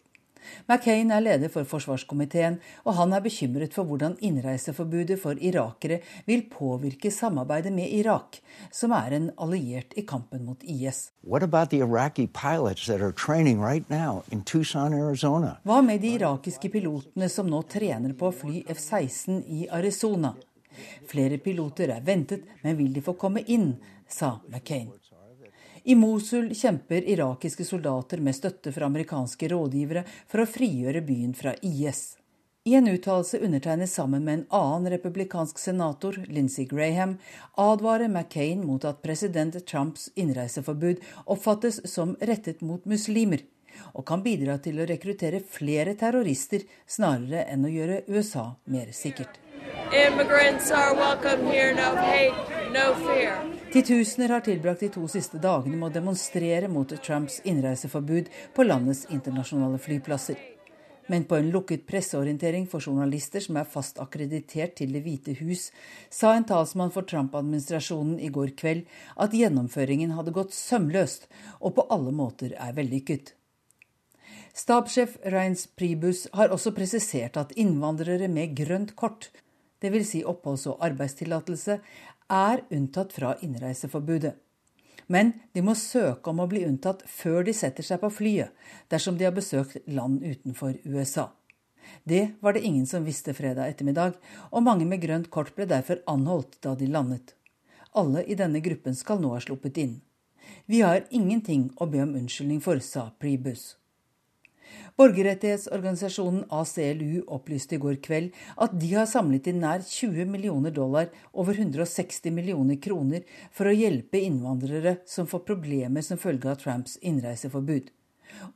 McCain er leder for forsvarskomiteen, og han er bekymret for hvordan innreiseforbudet for irakere vil påvirke samarbeidet med Irak, som er en alliert i kampen mot IS. Hva med de irakiske pilotene som nå trener på å fly F-16 i Arizona? Flere piloter er ventet, men vil de få komme inn, sa McCain. I Mosul kjemper irakiske soldater med støtte fra amerikanske rådgivere for å frigjøre byen fra IS. I en uttalelse undertegnet sammen med en annen republikansk senator, Lindsey Graham, advarer McCain mot at president Trumps innreiseforbud oppfattes som rettet mot muslimer, og kan bidra til å rekruttere flere terrorister snarere enn å gjøre USA mer sikkert. Titusener har tilbrakt de to siste dagene med å demonstrere mot Trumps innreiseforbud på landets internasjonale flyplasser. Men på en lukket presseorientering for journalister som er fast akkreditert til Det hvite hus, sa en talsmann for Trump-administrasjonen i går kveld at gjennomføringen hadde gått sømløst og på alle måter er vellykket. Stabssjef Reins Pribus har også presisert at innvandrere med grønt kort, dvs. Si oppholds- og arbeidstillatelse, er unntatt fra innreiseforbudet. Men de må søke om å bli unntatt før de setter seg på flyet, dersom de har besøkt land utenfor USA. Det var det ingen som visste fredag ettermiddag, og mange med grønt kort ble derfor anholdt da de landet. Alle i denne gruppen skal nå ha sluppet inn. Vi har ingenting å be om unnskyldning for, sa Prebus. Borgerrettighetsorganisasjonen ACLU opplyste i går kveld at de har samlet inn nær 20 millioner dollar, over 160 millioner kroner, for å hjelpe innvandrere som får problemer som følge av Trumps innreiseforbud.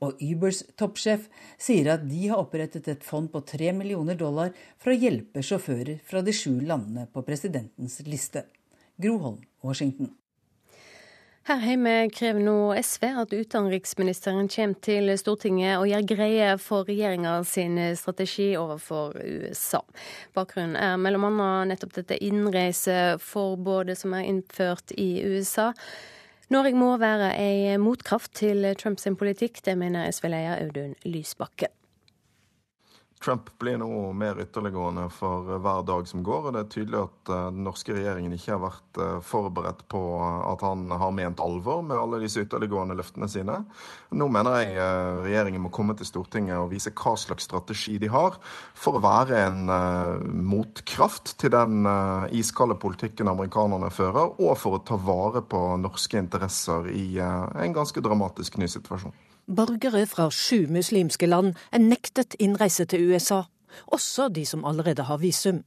Og Ubers toppsjef sier at de har opprettet et fond på 3 millioner dollar for å hjelpe sjåfører fra de sju landene på presidentens liste. Groholm, Washington. Her hjemme krever nå SV at utenriksministeren kommer til Stortinget og gjør greie for regjeringa sin strategi overfor USA. Bakgrunnen er bl.a. nettopp dette innreiseforbudet som er innført i USA. Norge må være ei motkraft til Trumps politikk, det mener SV-leder Audun Lysbakken. Trump blir nå mer ytterliggående for hver dag som går. og Det er tydelig at eh, den norske regjeringen ikke har vært eh, forberedt på at han har ment alvor med alle disse ytterliggående løftene sine. Nå mener jeg eh, regjeringen må komme til Stortinget og vise hva slags strategi de har for å være en motkraft til den iskalde politikken amerikanerne fører, og for å ta vare på norske interesser i en ganske dramatisk ny situasjon. Borgere fra sju muslimske land er nektet innreise til USA, også de som allerede har visum.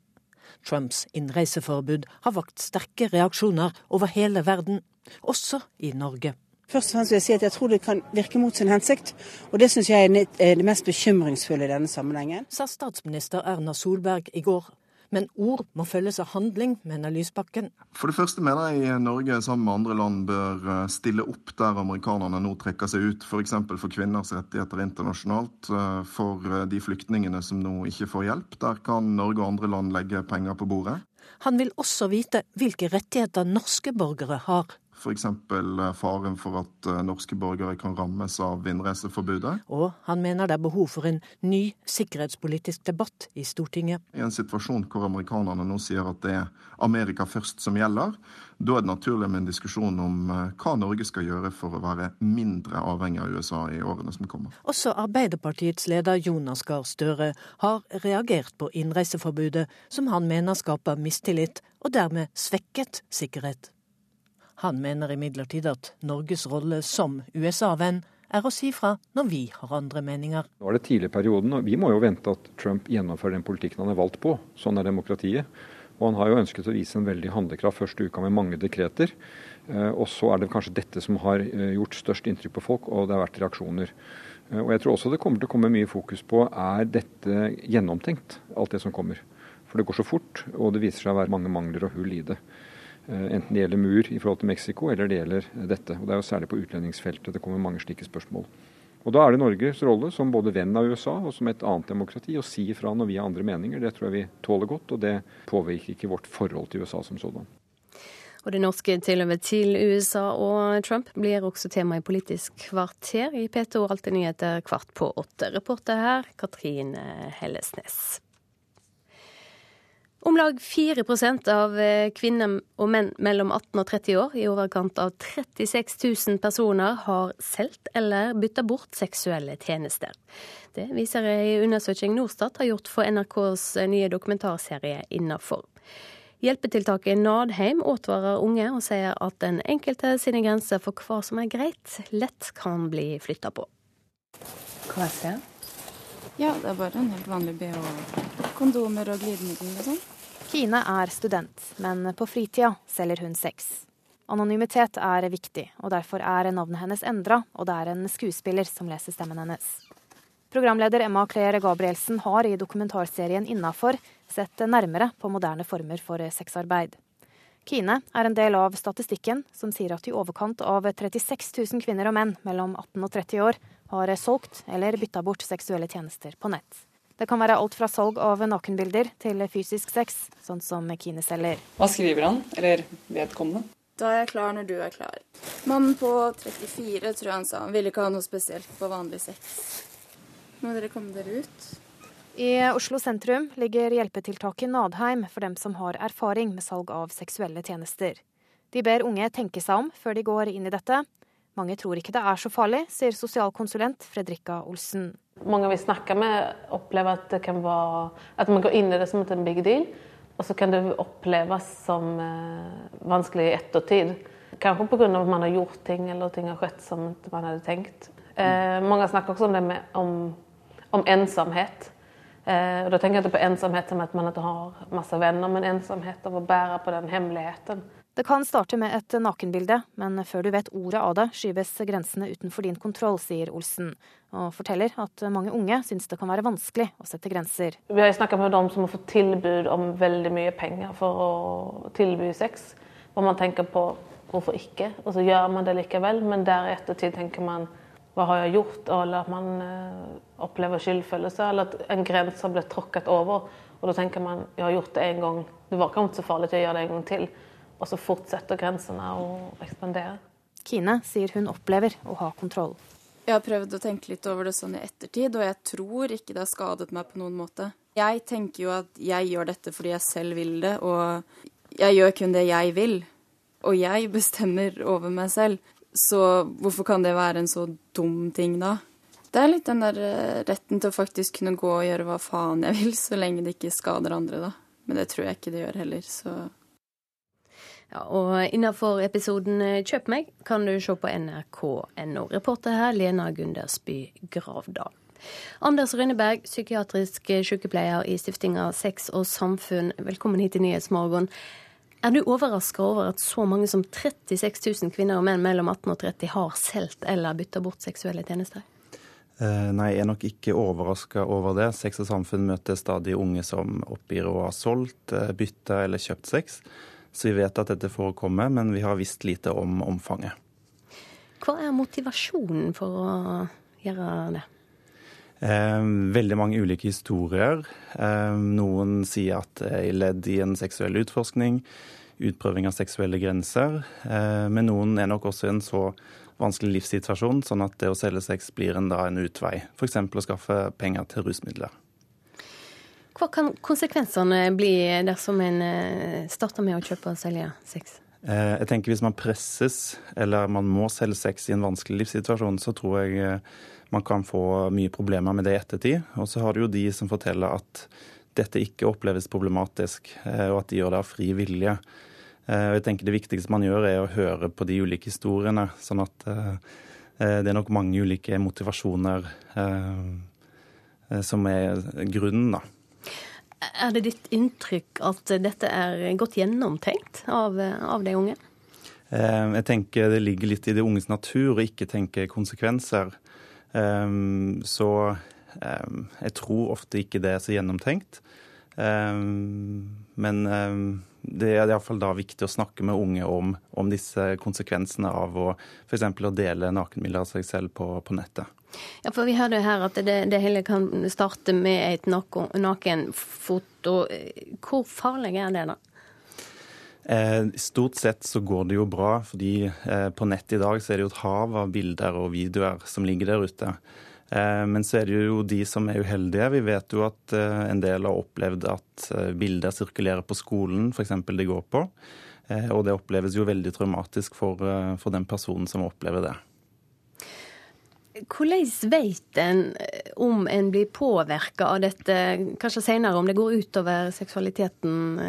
Trumps innreiseforbud har vakt sterke reaksjoner over hele verden, også i Norge. Først og fremst vil jeg si at jeg tror det kan virke mot sin hensikt, og det syns jeg er det mest bekymringsfulle i denne sammenhengen. Sa statsminister Erna Solberg i går men ord må følges av handling, mener Lysbakken. For det første mener jeg Norge sammen med andre land bør eh, stille opp der amerikanerne nå trekker seg ut. F.eks. For, for kvinners rettigheter internasjonalt. Eh, for eh, de flyktningene som nå ikke får hjelp. Der kan Norge og andre land legge penger på bordet. Han vil også vite hvilke rettigheter norske borgere har f.eks. Eh, faren for at eh, norske borgere kan rammes av innreiseforbudet. Og han mener det er behov for en ny sikkerhetspolitisk debatt i Stortinget. I en situasjon hvor amerikanerne nå sier at det er Amerika først som gjelder, da er det naturlig med en diskusjon om eh, hva Norge skal gjøre for å være mindre avhengig av USA i årene som kommer. Også Arbeiderpartiets leder Jonas Gahr Støre har reagert på innreiseforbudet, som han mener skaper mistillit og dermed svekket sikkerhet. Han mener imidlertid at Norges rolle som USA-venn er å si fra når vi har andre meninger. Nå er det tidlig i perioden, og vi må jo vente at Trump gjennomfører den politikken han er valgt på. Sånn er demokratiet. Og han har jo ønsket å vise en veldig handlekraft første uka med mange dekreter. Eh, og så er det kanskje dette som har eh, gjort størst inntrykk på folk, og det har vært reaksjoner. Eh, og jeg tror også det kommer til å komme mye fokus på er dette gjennomtenkt, alt det som kommer. For det går så fort, og det viser seg å være mange mangler og hull i det. Eh, enten det gjelder mur i forhold til Mexico, eller det gjelder dette. Og Det er jo særlig på utlendingsfeltet det kommer mange slike spørsmål. Og Da er det Norges rolle som både venn av USA og som et annet demokrati å si ifra når vi har andre meninger. Det tror jeg vi tåler godt, og det påvirker ikke vårt forhold til USA som sådan. Og det norske tilhøvet til USA og Trump blir også tema i Politisk kvarter i P2 Alltid nyheter kvart på åtte. Reporter her Katrin Hellesnes. Om lag 4 av eh, kvinner og menn mellom 18 og 30 år, i overkant av 36 000 personer, har solgt eller bytta bort seksuelle tjenester. Det viser ei undersøking Norstat har gjort for NRKs eh, nye dokumentarserie Innafor. Hjelpetiltaket Nadheim advarer unge og sier at den enkelte sine grenser for hva som er greit, lett kan bli flytta på. Hva er det? Ja, det er bare en helt vanlig bh. Kondomer og glidemiddel og sånn. Kine er student, men på fritida selger hun sex. Anonymitet er viktig, og derfor er navnet hennes endra, og det er en skuespiller som leser stemmen hennes. Programleder Emma Claire Gabrielsen har i dokumentarserien Innafor sett nærmere på moderne former for sexarbeid. Kine er en del av statistikken som sier at i overkant av 36 000 kvinner og menn mellom 18 og 30 år har solgt eller bytta bort seksuelle tjenester på nett. Det kan være alt fra salg av nakenbilder til fysisk sex, sånn som Kine selger. Hva skriver han, eller vedkommende? Da er jeg klar når du er klar. Mannen på 34 tror jeg han sa han ville ikke ha noe spesielt på vanlig sex. Må dere komme dere ut? I Oslo sentrum ligger hjelpetiltaket Nadheim for dem som har erfaring med salg av seksuelle tjenester. De ber unge tenke seg om før de går inn i dette. Mange tror ikke det er så farlig, sier sosialkonsulent Fredrikka Olsen. Mange vi snakker med, opplever at det kan være at man går inn i det som en big deal. Og så kan det oppleves som eh, vanskelig i ettertid. Kanskje pga. at man har gjort ting eller ting har skjedd som man hadde tenkt. Eh, mange snakker også om det med om, om ensomhet. Eh, og da tenker jeg ikke på ensomhet som at man ikke har masse venner, men ensomhet av å bære på den hemmeligheten. Det kan starte med et nakenbilde, men før du vet ordet av det, skyves grensene utenfor din kontroll, sier Olsen, og forteller at mange unge syns det kan være vanskelig å sette grenser. Vi har snakka med dem som har fått tilbud om veldig mye penger for å tilby sex, hvor man tenker på hvorfor ikke, og så gjør man det likevel, men der i ettertid tenker man hva har jeg gjort, eller at man eh, opplever skyldfølelse, eller at en grense har blitt tråkket over, og da tenker man jeg har gjort det en gang, det var ikke så farlig til å gjøre det en gang til. Og så fortsetter grensene å ekspandere. Kine sier hun opplever å ha kontroll. Jeg har prøvd å tenke litt over det sånn i ettertid, og jeg tror ikke det har skadet meg på noen måte. Jeg tenker jo at jeg gjør dette fordi jeg selv vil det, og jeg gjør kun det jeg vil. Og jeg bestemmer over meg selv. Så hvorfor kan det være en så dum ting, da? Det er litt den der eh, retten til å faktisk kunne gå og gjøre hva faen jeg vil, så lenge det ikke skader andre, da. Men det tror jeg ikke det gjør heller, så ja, og innenfor episoden eh, Kjøp meg kan du se på nrk.no. Reporter her Lena Gundersby Gravdal. Anders Rønneberg, psykiatrisk sykepleier i stiftinga Sex og Samfunn, velkommen hit til Nyhetsmorgen. Er du overraska over at så mange som 36 000 kvinner og menn mellom 18 og 30 har solgt eller bytta bort seksuelle tjenester? Eh, nei, jeg er nok ikke overraska over det. Sex og Samfunn møter stadig unge som oppgir å ha solgt, eh, bytta eller kjøpt sex. Så vi vet at dette forekommer, men vi har visst lite om omfanget. Hva er motivasjonen for å gjøre det? Eh, veldig mange ulike historier. Eh, noen sier at det er ledd i en seksuell utforskning, utprøving av seksuelle grenser. Eh, men noen er nok også i en så vanskelig livssituasjon, sånn at det å selge sex blir en, da en utvei. F.eks. å skaffe penger til rusmidler. Hva kan konsekvensene bli dersom en eh, starter med å kjøpe og selge sex? Eh, jeg tenker Hvis man presses, eller man må selge sex i en vanskelig livssituasjon, så tror jeg eh, man kan få mye problemer med det i ettertid. Og så har du jo de som forteller at dette ikke oppleves problematisk, og at de gjør det av fri vilje. Og jeg tenker Det viktigste man gjør, er å høre på de ulike historiene. Sånn at det er nok mange ulike motivasjoner som er grunnen, da. Er det ditt inntrykk at dette er godt gjennomtenkt av, av de unge? Eh, jeg tenker det ligger litt i de unges natur å ikke tenke konsekvenser. Eh, så eh, jeg tror ofte ikke det er så gjennomtenkt. Men det er iallfall da viktig å snakke med unge om, om disse konsekvensene av å f.eks. å dele nakenbilder av seg selv på, på nettet. Ja, for Vi hørte her at det, det, hele kan starte med et nakenfoto. Hvor farlig er det, da? Eh, stort sett så går det jo bra, fordi eh, på nett i dag så er det jo et hav av bilder og videoer som ligger der ute. Eh, men så er det jo de som er uheldige. Vi vet jo at eh, en del har opplevd at eh, bilder sirkulerer på skolen, f.eks. de går på. Og det oppleves jo veldig traumatisk for, for den personen som opplever det. Hvordan vet en om en blir påvirka av dette, kanskje senere, om det går utover seksualiteten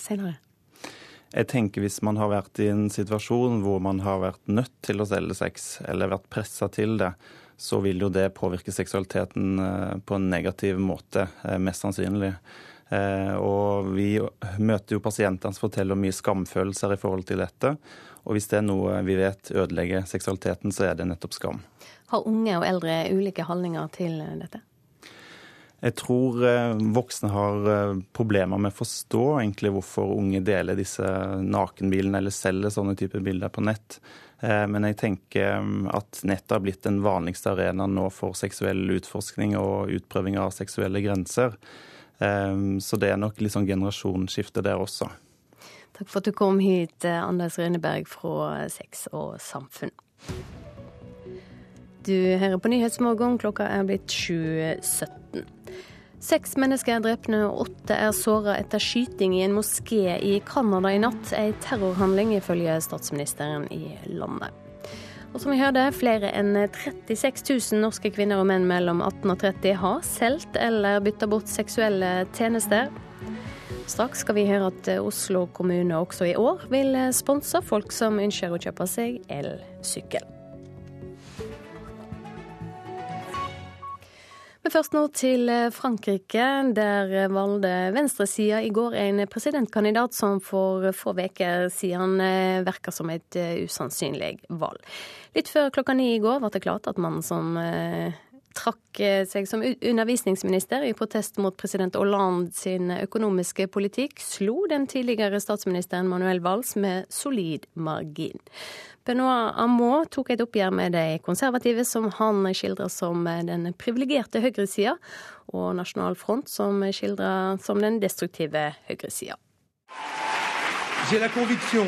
senere? Jeg tenker Hvis man har vært i en situasjon hvor man har vært nødt til å selge sex, eller vært pressa til det, så vil jo det påvirke seksualiteten eh, på en negativ måte, mest sannsynlig. Og vi møter jo pasienter som forteller mye skamfølelser i forhold til dette. Og hvis det er noe vi vet ødelegger seksualiteten, så er det nettopp skam. Har unge og eldre ulike holdninger til dette? Jeg tror eh, voksne har eh, problemer med å forstå egentlig hvorfor unge deler disse nakenbildene eller selger sånne typer bilder på nett. Eh, men jeg tenker at nettet har blitt den vanligste arenaen nå for seksuell utforskning og utprøving av seksuelle grenser. Så det er nok litt sånn generasjonsskifte der også. Takk for at du kom hit, Anders Rønneberg fra Sex og Samfunn. Du hører på Nyhetsmorgen, klokka er blitt 7.17. Seks mennesker er drepne og åtte er såra etter skyting i en moské i Canada i natt. En terrorhandling, ifølge statsministeren i landet. Og som vi hørte, flere enn 36 000 norske kvinner og menn mellom 18 og 30 har solgt eller bytta bort seksuelle tjenester. Straks skal vi høre at Oslo kommune også i år vil sponse folk som ønsker å kjøpe seg elsykkel. Men først nå til eh, Frankrike. Der valgte venstresida i går en presidentkandidat som for få uker siden eh, virka som et eh, usannsynlig valg. Litt før klokka ni i går ble det klart at mannen som trakk seg som undervisningsminister i protest mot president Hollande sin økonomiske politikk, slo den tidligere statsministeren Manuel Valls med solid margin. Benoit Amot tok et oppgjør med de konservative, som han skildrer som den privilegerte høyresida, og Nasjonal Front, som skildrer som den destruktive høyresida. J'ai la conviction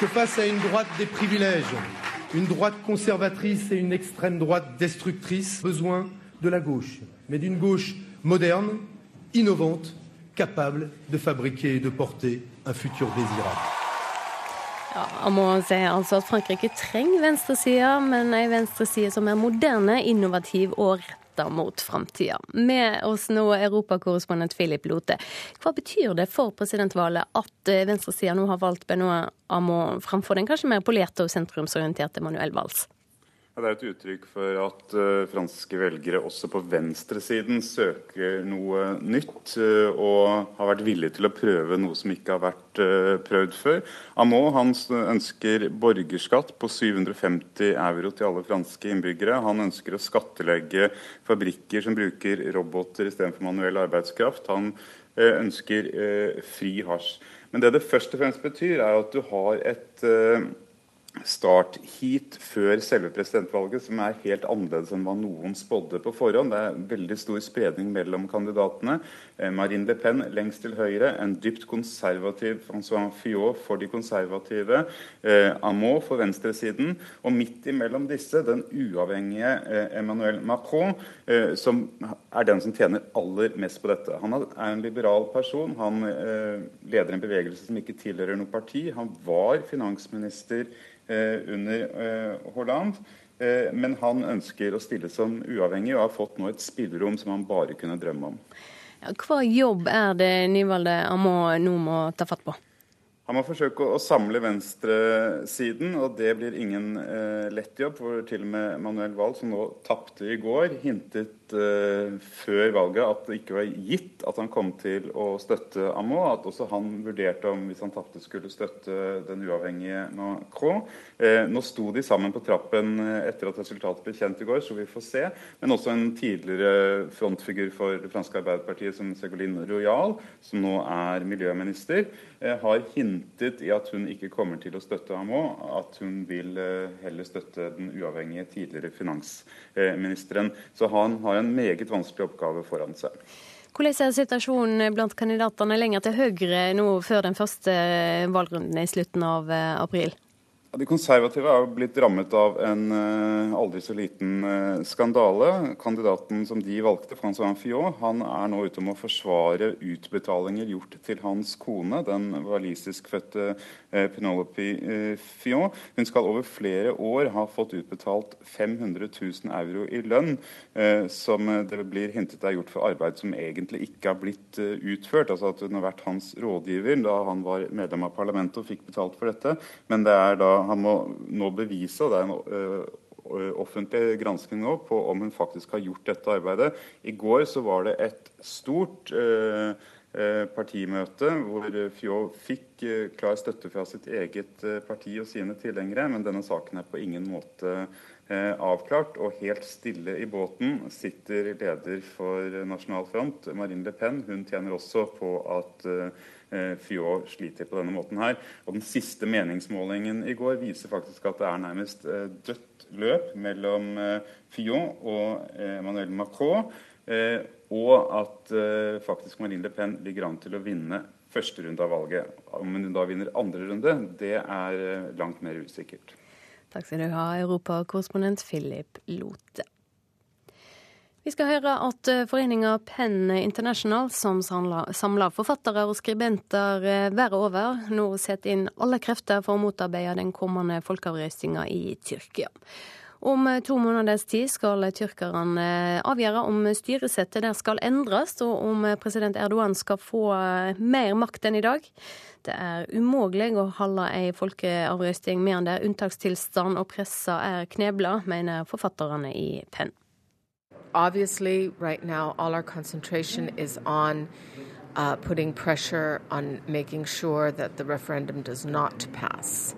que face à une droite des privilèges, une droite conservatrice et une extrême droite destructrice, besoin de la gauche, mais d'une gauche moderne, innovante, capable de fabriquer et de porter un futur désirable. Ja, jeg må si altså at Frankrike trenger venstresida, men ei venstreside som er moderne, innovativ og retta mot framtida. Med oss nå europakorrespondent Philip Lote. Hva betyr det for presidentvalget at eh, venstresida nå har valgt Benoit Amon framfor den kanskje mer polerte og sentrumsorienterte Manuel Valls? Det er et uttrykk for at uh, franske velgere også på venstresiden søker noe nytt uh, og har vært villige til å prøve noe som ikke har vært uh, prøvd før. Amot han ønsker borgerskatt på 750 euro til alle franske innbyggere. Han ønsker å skattelegge fabrikker som bruker roboter istedenfor manuell arbeidskraft. Han ønsker fri hasj. Men det det først og fremst betyr, er at du har et startheat før selve presidentvalget som er helt annerledes enn hva noen spådde på forhånd. Det er veldig stor spredning mellom kandidatene. Eh, Marine Le Pen lengst til høyre, en dypt konservativ Francois Fillot for de konservative, Amaud for venstresiden, og midt imellom disse den uavhengige eh, Emmanuel Macron, eh, som er den som tjener aller mest på dette. Han er en liberal person. Han eh, leder en bevegelse som ikke tilhører noe parti. Han var finansminister Eh, under eh, Hollande. Eh, men han ønsker å stille som uavhengig og har fått nå et spillerom som han bare kunne drømme om. Hva jobb er det nyvalgte Amon nå må ta fatt på? Han må forsøke å samle venstresiden, og det blir ingen eh, lett jobb. For til og med Manuel Wahl, som nå tapte i går, hintet eh, før valget at det ikke var gitt at han kom til å støtte Amo. At også han vurderte om hvis han tapte, skulle støtte den uavhengige Macron. Eh, nå sto de sammen på trappen eh, etter at resultatet ble kjent i går, så vi får se. Men også en tidligere frontfigur for det franske Arbeiderpartiet som Ségolène Royal, som nå er miljøminister, eh, har hintet hintet i at hun ikke kommer til å støtte ham òg, at hun vil eh, heller støtte den uavhengige tidligere finansministeren. Så han har en meget vanskelig oppgave foran seg. Hvordan er situasjonen blant kandidatene lenger til Høyre nå før den første valgrunden i slutten av eh, De konservative er blitt rammet av en uh, aldri så liten uh, skandale. Kandidaten som de valgte, Francois Fillon, han er nå ute om å forsvare utbetalinger gjort til hans kone, den walisiskfødte Penelope Fion. Hun skal over flere år ha fått utbetalt 500 000 euro i lønn, som det blir hintet er gjort for arbeid som egentlig ikke har blitt utført. Altså at hun har vært hans rådgiver da han var medlem av parlamentet og fikk betalt for dette. Men det er da han må nå bevise, og det er en offentlig gransking nå, på om hun faktisk har gjort dette arbeidet. I går så var det et stort partimøte, hvor Fjå fikk klar støtte fra sitt eget parti og sine tilhengere, men denne saken er på ingen måte avklart. Og helt stille i båten sitter leder for Nasjonal Front, Marine Le Pen. Hun tjener også på at Fjå sliter på denne måten her. Og den siste meningsmålingen i går viser faktisk at det er nærmest dødt løp mellom Fjå og Emmanuel Macron. Og at faktisk Marine Le Pen ligger an til å vinne første runde av valget. Om hun da vinner andre runde, det er langt mer usikkert. Takk skal du ha, europakorrespondent Philip Lote. Vi skal høre at foreninga Penn International, som samler forfattere og skribenter verden over, nå setter inn alle krefter for å motarbeide den kommende folkeavrøstinga i Tyrkia. Om to måneders tid skal tyrkerne avgjøre om styresettet der skal endres, og om president Erdogan skal få mer makt enn i dag. Det er umulig å holde ei folkeavrøsting medan det er unntakstilstand og pressa er knebla, mener forfatterne i Penn. obviously, right now, all our concentration is on uh, putting pressure on making sure that the referendum does not pass,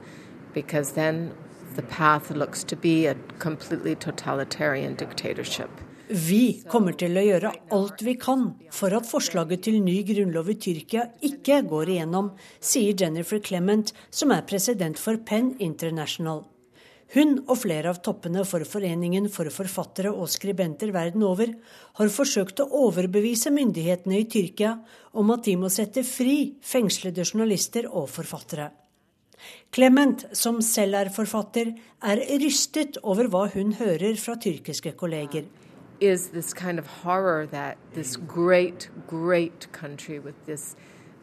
because then the path looks to be a completely totalitarian dictatorship. Vi kommer til å gjøre alt vi kan for at forslaget til ny grunnlov i Tyrkia ikke går igjennom, sier Jennifer Clement, som er president for Penn International. Hun og flere av toppene for Foreningen for forfattere og skribenter verden over har forsøkt å overbevise myndighetene i Tyrkia om at de må sette fri fengslede journalister og forfattere. Clement, som selv er forfatter, er rystet over hva hun hører fra tyrkiske kolleger. Is this kind of horror that this great, great country with this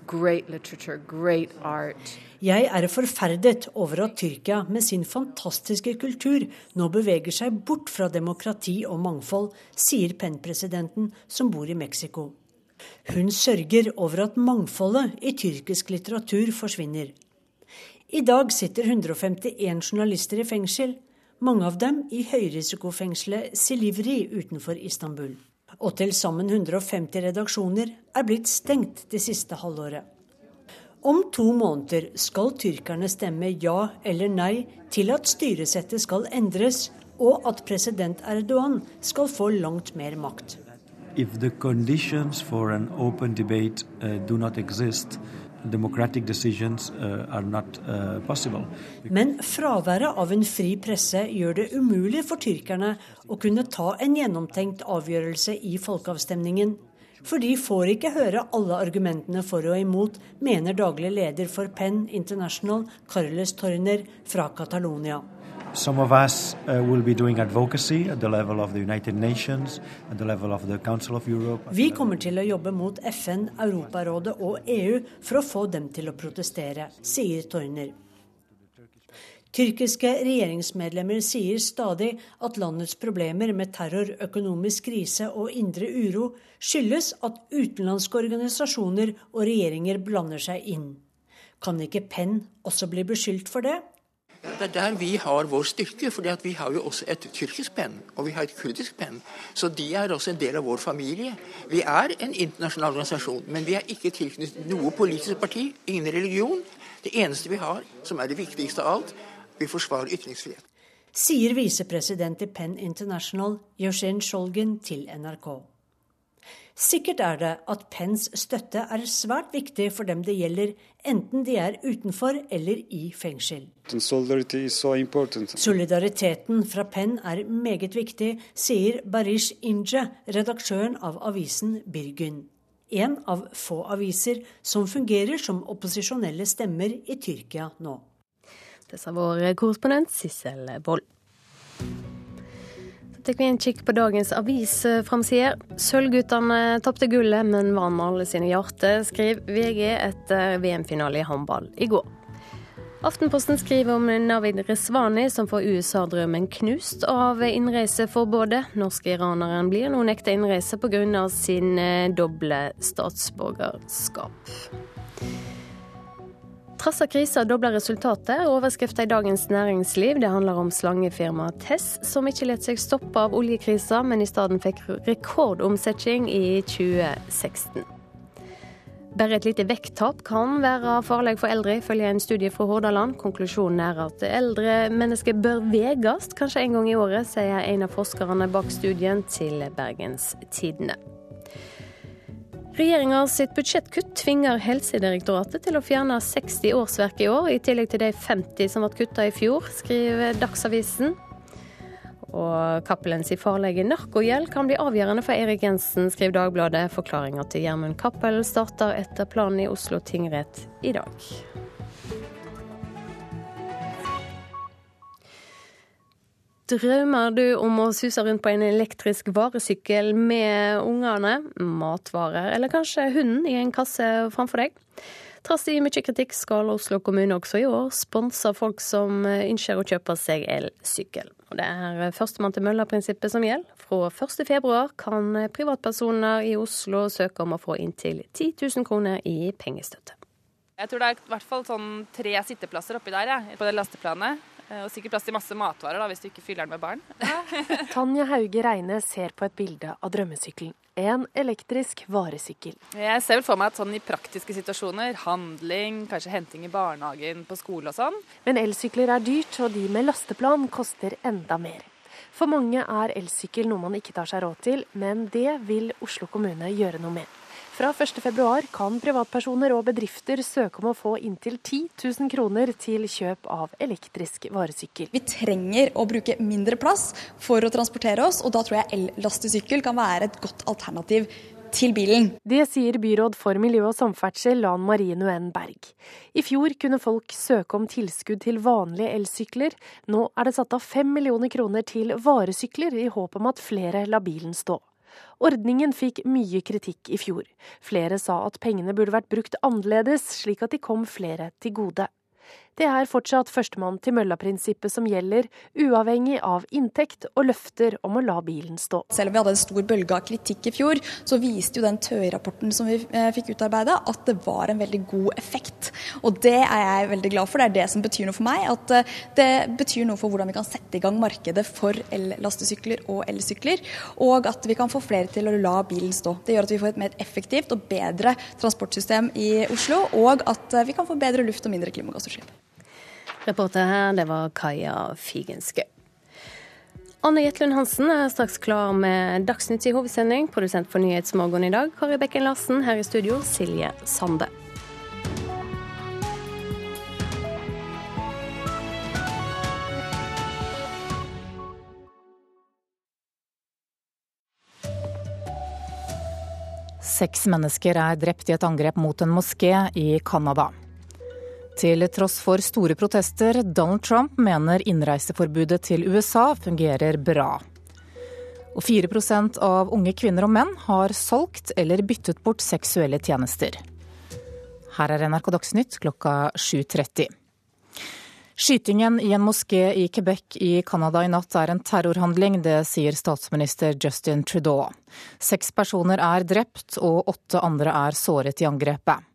great literature, great art, Jeg er forferdet over at Tyrkia med sin fantastiske kultur nå beveger seg bort fra demokrati og mangfold, sier Penn-presidenten som bor i Mexico. Hun sørger over at mangfoldet i tyrkisk litteratur forsvinner. I dag sitter 151 journalister i fengsel, mange av dem i høyrisikofengselet Silivri utenfor Istanbul. Og til sammen 150 redaksjoner er blitt stengt det siste halvåret. Om to måneder skal tyrkerne stemme ja eller nei til at styresettet skal endres, og at president Erdogan skal få langt mer makt. If the conditions for an open debate uh, do not exist, uh, uh. Men fraværet av en fri presse gjør det umulig for tyrkerne å kunne ta en gjennomtenkt avgjørelse i folkeavstemningen for de får ikke høre alle argumentene for og imot, mener daglig leder for Penn International, Carles Torner fra Catalonia. Some of us uh, will be doing advocacy at the level of the United Nations, at the level of the Council of Europe. Vi kommer til å jobbe mot FN, Europarådet og EU for å få dem til å protestere, sier Torner. Tyrkiske regjeringsmedlemmer sier stadig at landets problemer med terror, økonomisk krise og indre uro skyldes at utenlandske organisasjoner og regjeringer blander seg inn. Kan ikke Penn også bli beskyldt for det? Det er der vi har vår styrke, for vi har jo også et tyrkisk penn og vi har et kurdisk penn. Så de er også en del av vår familie. Vi er en internasjonal organisasjon, men vi er ikke tilknyttet noe politisk parti, ingen religion. Det eneste vi har, som er det viktigste av alt, vi forsvarer ytringsfrihet. Sier visepresident i Penn International, Yoshin Scholgen, til NRK. Sikkert er det at Penns støtte er svært viktig for dem det gjelder, enten de er utenfor eller i fengsel. Solidariteten fra Penn er meget viktig, sier Barish Inje, redaktøren av avisen Birgun. En av få aviser som fungerer som opposisjonelle stemmer i Tyrkia nå. Det sa vår korrespondent Sissel Wold. Tar vi en kikk på dagens avisframsider. Sølvguttene tapte gullet, men vant alle sine hjerter, skriver VG etter VM-finale i håndball i går. Aftenposten skriver om Navid Resvani som får USA-drømmen knust av innreiseforbudet. Norske-iraneren blir nå nekta innreise pga. sin eh, doble statsborgerskap. Trassa krisa dobler resultatet, overskrifta i Dagens Næringsliv. Det handler om slangefirmaet Tess, som ikke lot seg stoppe av oljekrisa, men i stedet fikk rekordomsetning i 2016. Bare et lite vekttap kan være farlig for eldre, ifølge en studie fra Hordaland. Konklusjonen er at eldre mennesker bør veges kanskje en gang i året, sier en av forskerne bak studien til Bergens Tidende. Regjeringa sitt budsjettkutt tvinger Helsedirektoratet til å fjerne 60 årsverk i år, i tillegg til de 50 som ble kutta i fjor, skriver Dagsavisen. Og Cappelens farlige narkogjeld kan bli avgjørende for Erik Jensen, skriver Dagbladet. Forklaringa til Gjermund Cappell starter etter planen i Oslo tingrett i dag. Drømmer du om å suse rundt på en elektrisk varesykkel med ungene, matvarer eller kanskje hunden i en kasse framfor deg? Trass i mye kritikk skal Oslo kommune også i år sponse folk som ønsker å kjøpe seg elsykkel. Det er førstemann til mølla-prinsippet som gjelder. Fra 1.2 kan privatpersoner i Oslo søke om å få inntil 10 000 kroner i pengestøtte. Jeg tror det er i hvert fall sånn tre sitteplasser oppi der, ja, på det lasteplanet. Og sikkert plass til masse matvarer da, hvis du ikke fyller den med barn. Tanja Hauge Reine ser på et bilde av drømmesykkelen. En elektrisk varesykkel. Jeg ser vel for meg at sånn i praktiske situasjoner, handling, kanskje henting i barnehagen, på skole og sånn. Men elsykler er dyrt, og de med lasteplan koster enda mer. For mange er elsykkel noe man ikke tar seg råd til, men det vil Oslo kommune gjøre noe med. Fra 1.2 kan privatpersoner og bedrifter søke om å få inntil 10 000 kroner til kjøp av elektrisk varesykkel. Vi trenger å bruke mindre plass for å transportere oss, og da tror jeg ellastesykkel kan være et godt alternativ til bilen. Det sier byråd for miljø og samferdsel Lan Marie Nuen Berg. I fjor kunne folk søke om tilskudd til vanlige elsykler. Nå er det satt av fem millioner kroner til varesykler, i håp om at flere lar bilen stå. Ordningen fikk mye kritikk i fjor. Flere sa at pengene burde vært brukt annerledes, slik at de kom flere til gode. Det er fortsatt førstemann til mølla-prinsippet som gjelder, uavhengig av inntekt og løfter om å la bilen stå. Selv om vi hadde en stor bølge av kritikk i fjor, så viste jo den TØI-rapporten som vi eh, fikk utarbeida, at det var en veldig god effekt. Og det er jeg veldig glad for. Det er det som betyr noe for meg. At eh, det betyr noe for hvordan vi kan sette i gang markedet for ellastesykler og elsykler. Og at vi kan få flere til å la bilen stå. Det gjør at vi får et mer effektivt og bedre transportsystem i Oslo, og at eh, vi kan få bedre luft og mindre klimagassutslipp. Reporter her, det var Kaja Figenschou. Anne Jetlund Hansen er straks klar med Dagsnytt i hovedsending. Produsent for Nyhetsmorgen i dag, Kari Bekken Larsen. Her i studio, Silje Sande. Seks mennesker er drept i et angrep mot en moské i Canada. Til tross for store protester, Donald Trump mener innreiseforbudet til USA fungerer bra. Og 4% av unge kvinner og menn har solgt eller byttet bort seksuelle tjenester. Her er NRK Dagsnytt klokka 7.30. Skytingen i en moské i Quebec i Canada i natt er en terrorhandling, det sier statsminister Justin Trudeau. Seks personer er drept og åtte andre er såret i angrepet.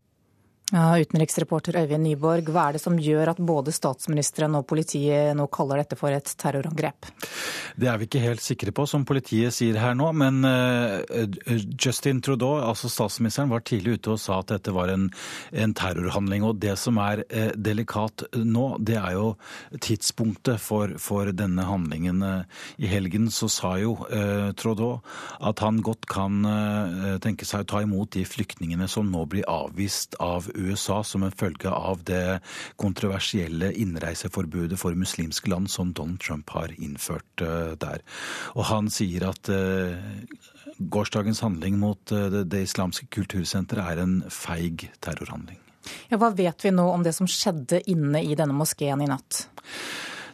Ja, utenriksreporter Øyvind Nyborg, hva er det som gjør at både statsministeren og politiet nå kaller dette for et terrorangrep? Det er vi ikke helt sikre på, som politiet sier her nå. Men uh, Justin Trudeau, altså statsministeren, var tidlig ute og sa at dette var en, en terrorhandling. Og det som er uh, delikat nå, det er jo tidspunktet for, for denne handlingen. Uh, I helgen så sa jo Trudeau at han godt kan tenke seg å ta imot de flyktningene som nå blir avvist av USA USA som en følge av det kontroversielle innreiseforbudet for muslimske land som Donald Trump har innført eh, der. Og han sier at eh, gårsdagens handling mot eh, det, det islamske kultursenteret er en feig terrorhandling. Ja, hva vet vi nå om det som skjedde inne i denne moskeen i natt?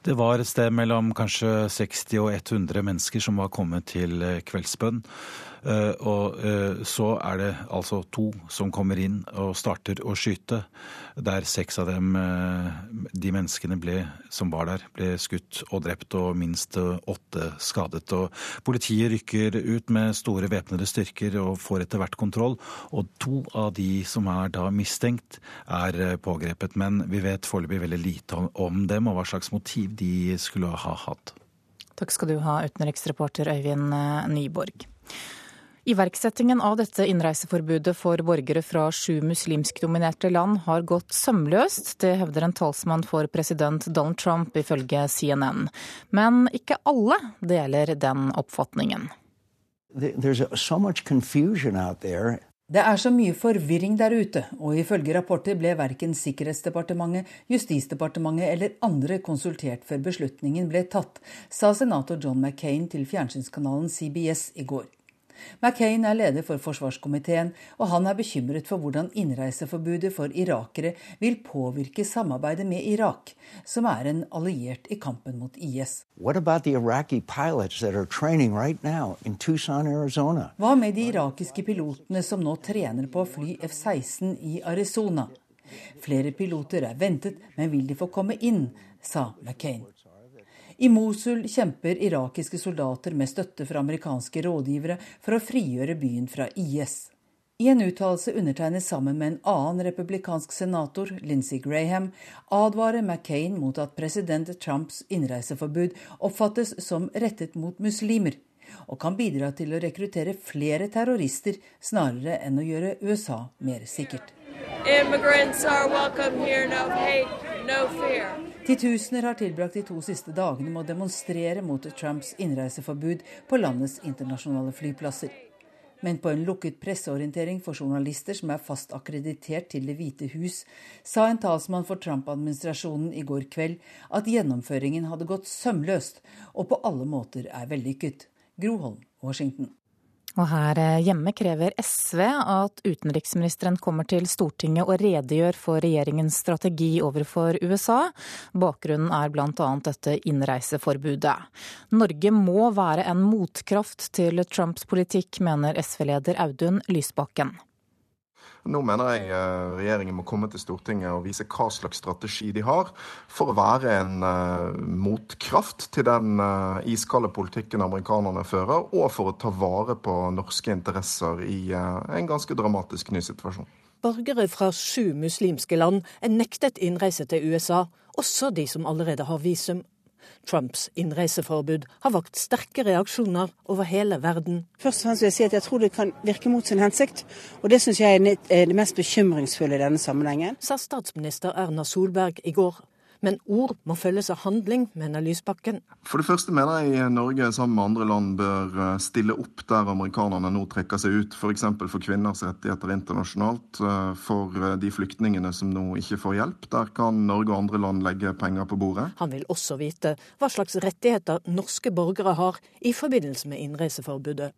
Det var et sted mellom kanskje 60 og 100 mennesker som var kommet til kveldsbønn. Eh, og eh, så er det altså to som kommer inn og starter å skyte, der seks av dem, eh, de menneskene ble, som var der, ble skutt og drept, og minst åtte skadet. Og politiet rykker ut med store væpnede styrker og får etter hvert kontroll. Og to av de som er da mistenkt, er pågrepet. Men vi vet foreløpig veldig lite om dem og hva slags motiv de skulle ha hatt. Takk skal du ha, utenriksreporter Øyvind Nyborg. Iverksettingen av dette innreiseforbudet for borgere fra sju muslimskdominerte land har gått sømløst. Det hevder en talsmann for president Donald Trump, ifølge CNN. Men ikke alle deler den oppfatningen. Det er så mye forvirring der ute, og ifølge rapporter ble verken Sikkerhetsdepartementet, Justisdepartementet eller andre konsultert før beslutningen ble tatt, sa senator John McCain til fjernsynskanalen CBS i går. McCain er leder for forsvarskomiteen, og han er bekymret for hvordan innreiseforbudet for irakere vil påvirke samarbeidet med Irak, som er en alliert i kampen mot IS. Hva med de irakiske pilotene som nå trener på å fly F-16 i Arizona? Flere piloter er ventet, men vil de få komme inn, sa McCain. I Mosul kjemper irakiske soldater med støtte fra amerikanske rådgivere for å frigjøre byen fra IS. I en uttalelse undertegnet sammen med en annen republikansk senator, Lindsey Graham, advarer McCain mot at president Trumps innreiseforbud oppfattes som rettet mot muslimer, og kan bidra til å rekruttere flere terrorister snarere enn å gjøre USA mer sikkert. Immigrants are welcome here, no hate, no fear. Titusener har tilbrakt de to siste dagene med å demonstrere mot Trumps innreiseforbud på landets internasjonale flyplasser. Men på en lukket presseorientering for journalister som er fast akkreditert til Det hvite hus, sa en talsmann for Trump-administrasjonen i går kveld at gjennomføringen hadde gått sømløst og på alle måter er vellykket. Groholm, Washington. Og her eh, hjemme krever SV at utenriksministeren kommer til Stortinget og redegjør for regjeringens strategi overfor USA. Bakgrunnen er bl.a. dette innreiseforbudet. Norge må være en motkraft til Trumps politikk, mener SV-leder Audun Lysbakken. Nå mener jeg eh, regjeringen må komme til Stortinget og vise hva slags strategi de har for å være en uh, motkraft til den uh, iskalde politikken amerikanerne fører, og for å ta vare på norske interesser i en ganske dramatisk ny situasjon. Borgere fra sju muslimske land er nektet innreise til USA, også de som allerede har visum Trumps innreiseforbud har vakt sterke reaksjoner over hele verden. Først og fremst vil Jeg si at jeg tror det kan virke mot sin hensikt, og det syns jeg er det mest bekymringsfulle i denne sammenhengen. Sa statsminister Erna Solberg i går. Men ord må følges av handling, mener Lysbakken. For det første mener jeg Norge sammen med andre land bør eh, stille opp der amerikanerne nå trekker seg ut. F.eks. For, for kvinners rettigheter internasjonalt. Eh, for eh, de flyktningene som nå ikke får hjelp. Der kan Norge og andre land legge penger på bordet. Han vil også vite hva slags rettigheter norske borgere har i forbindelse med innreiseforbudet.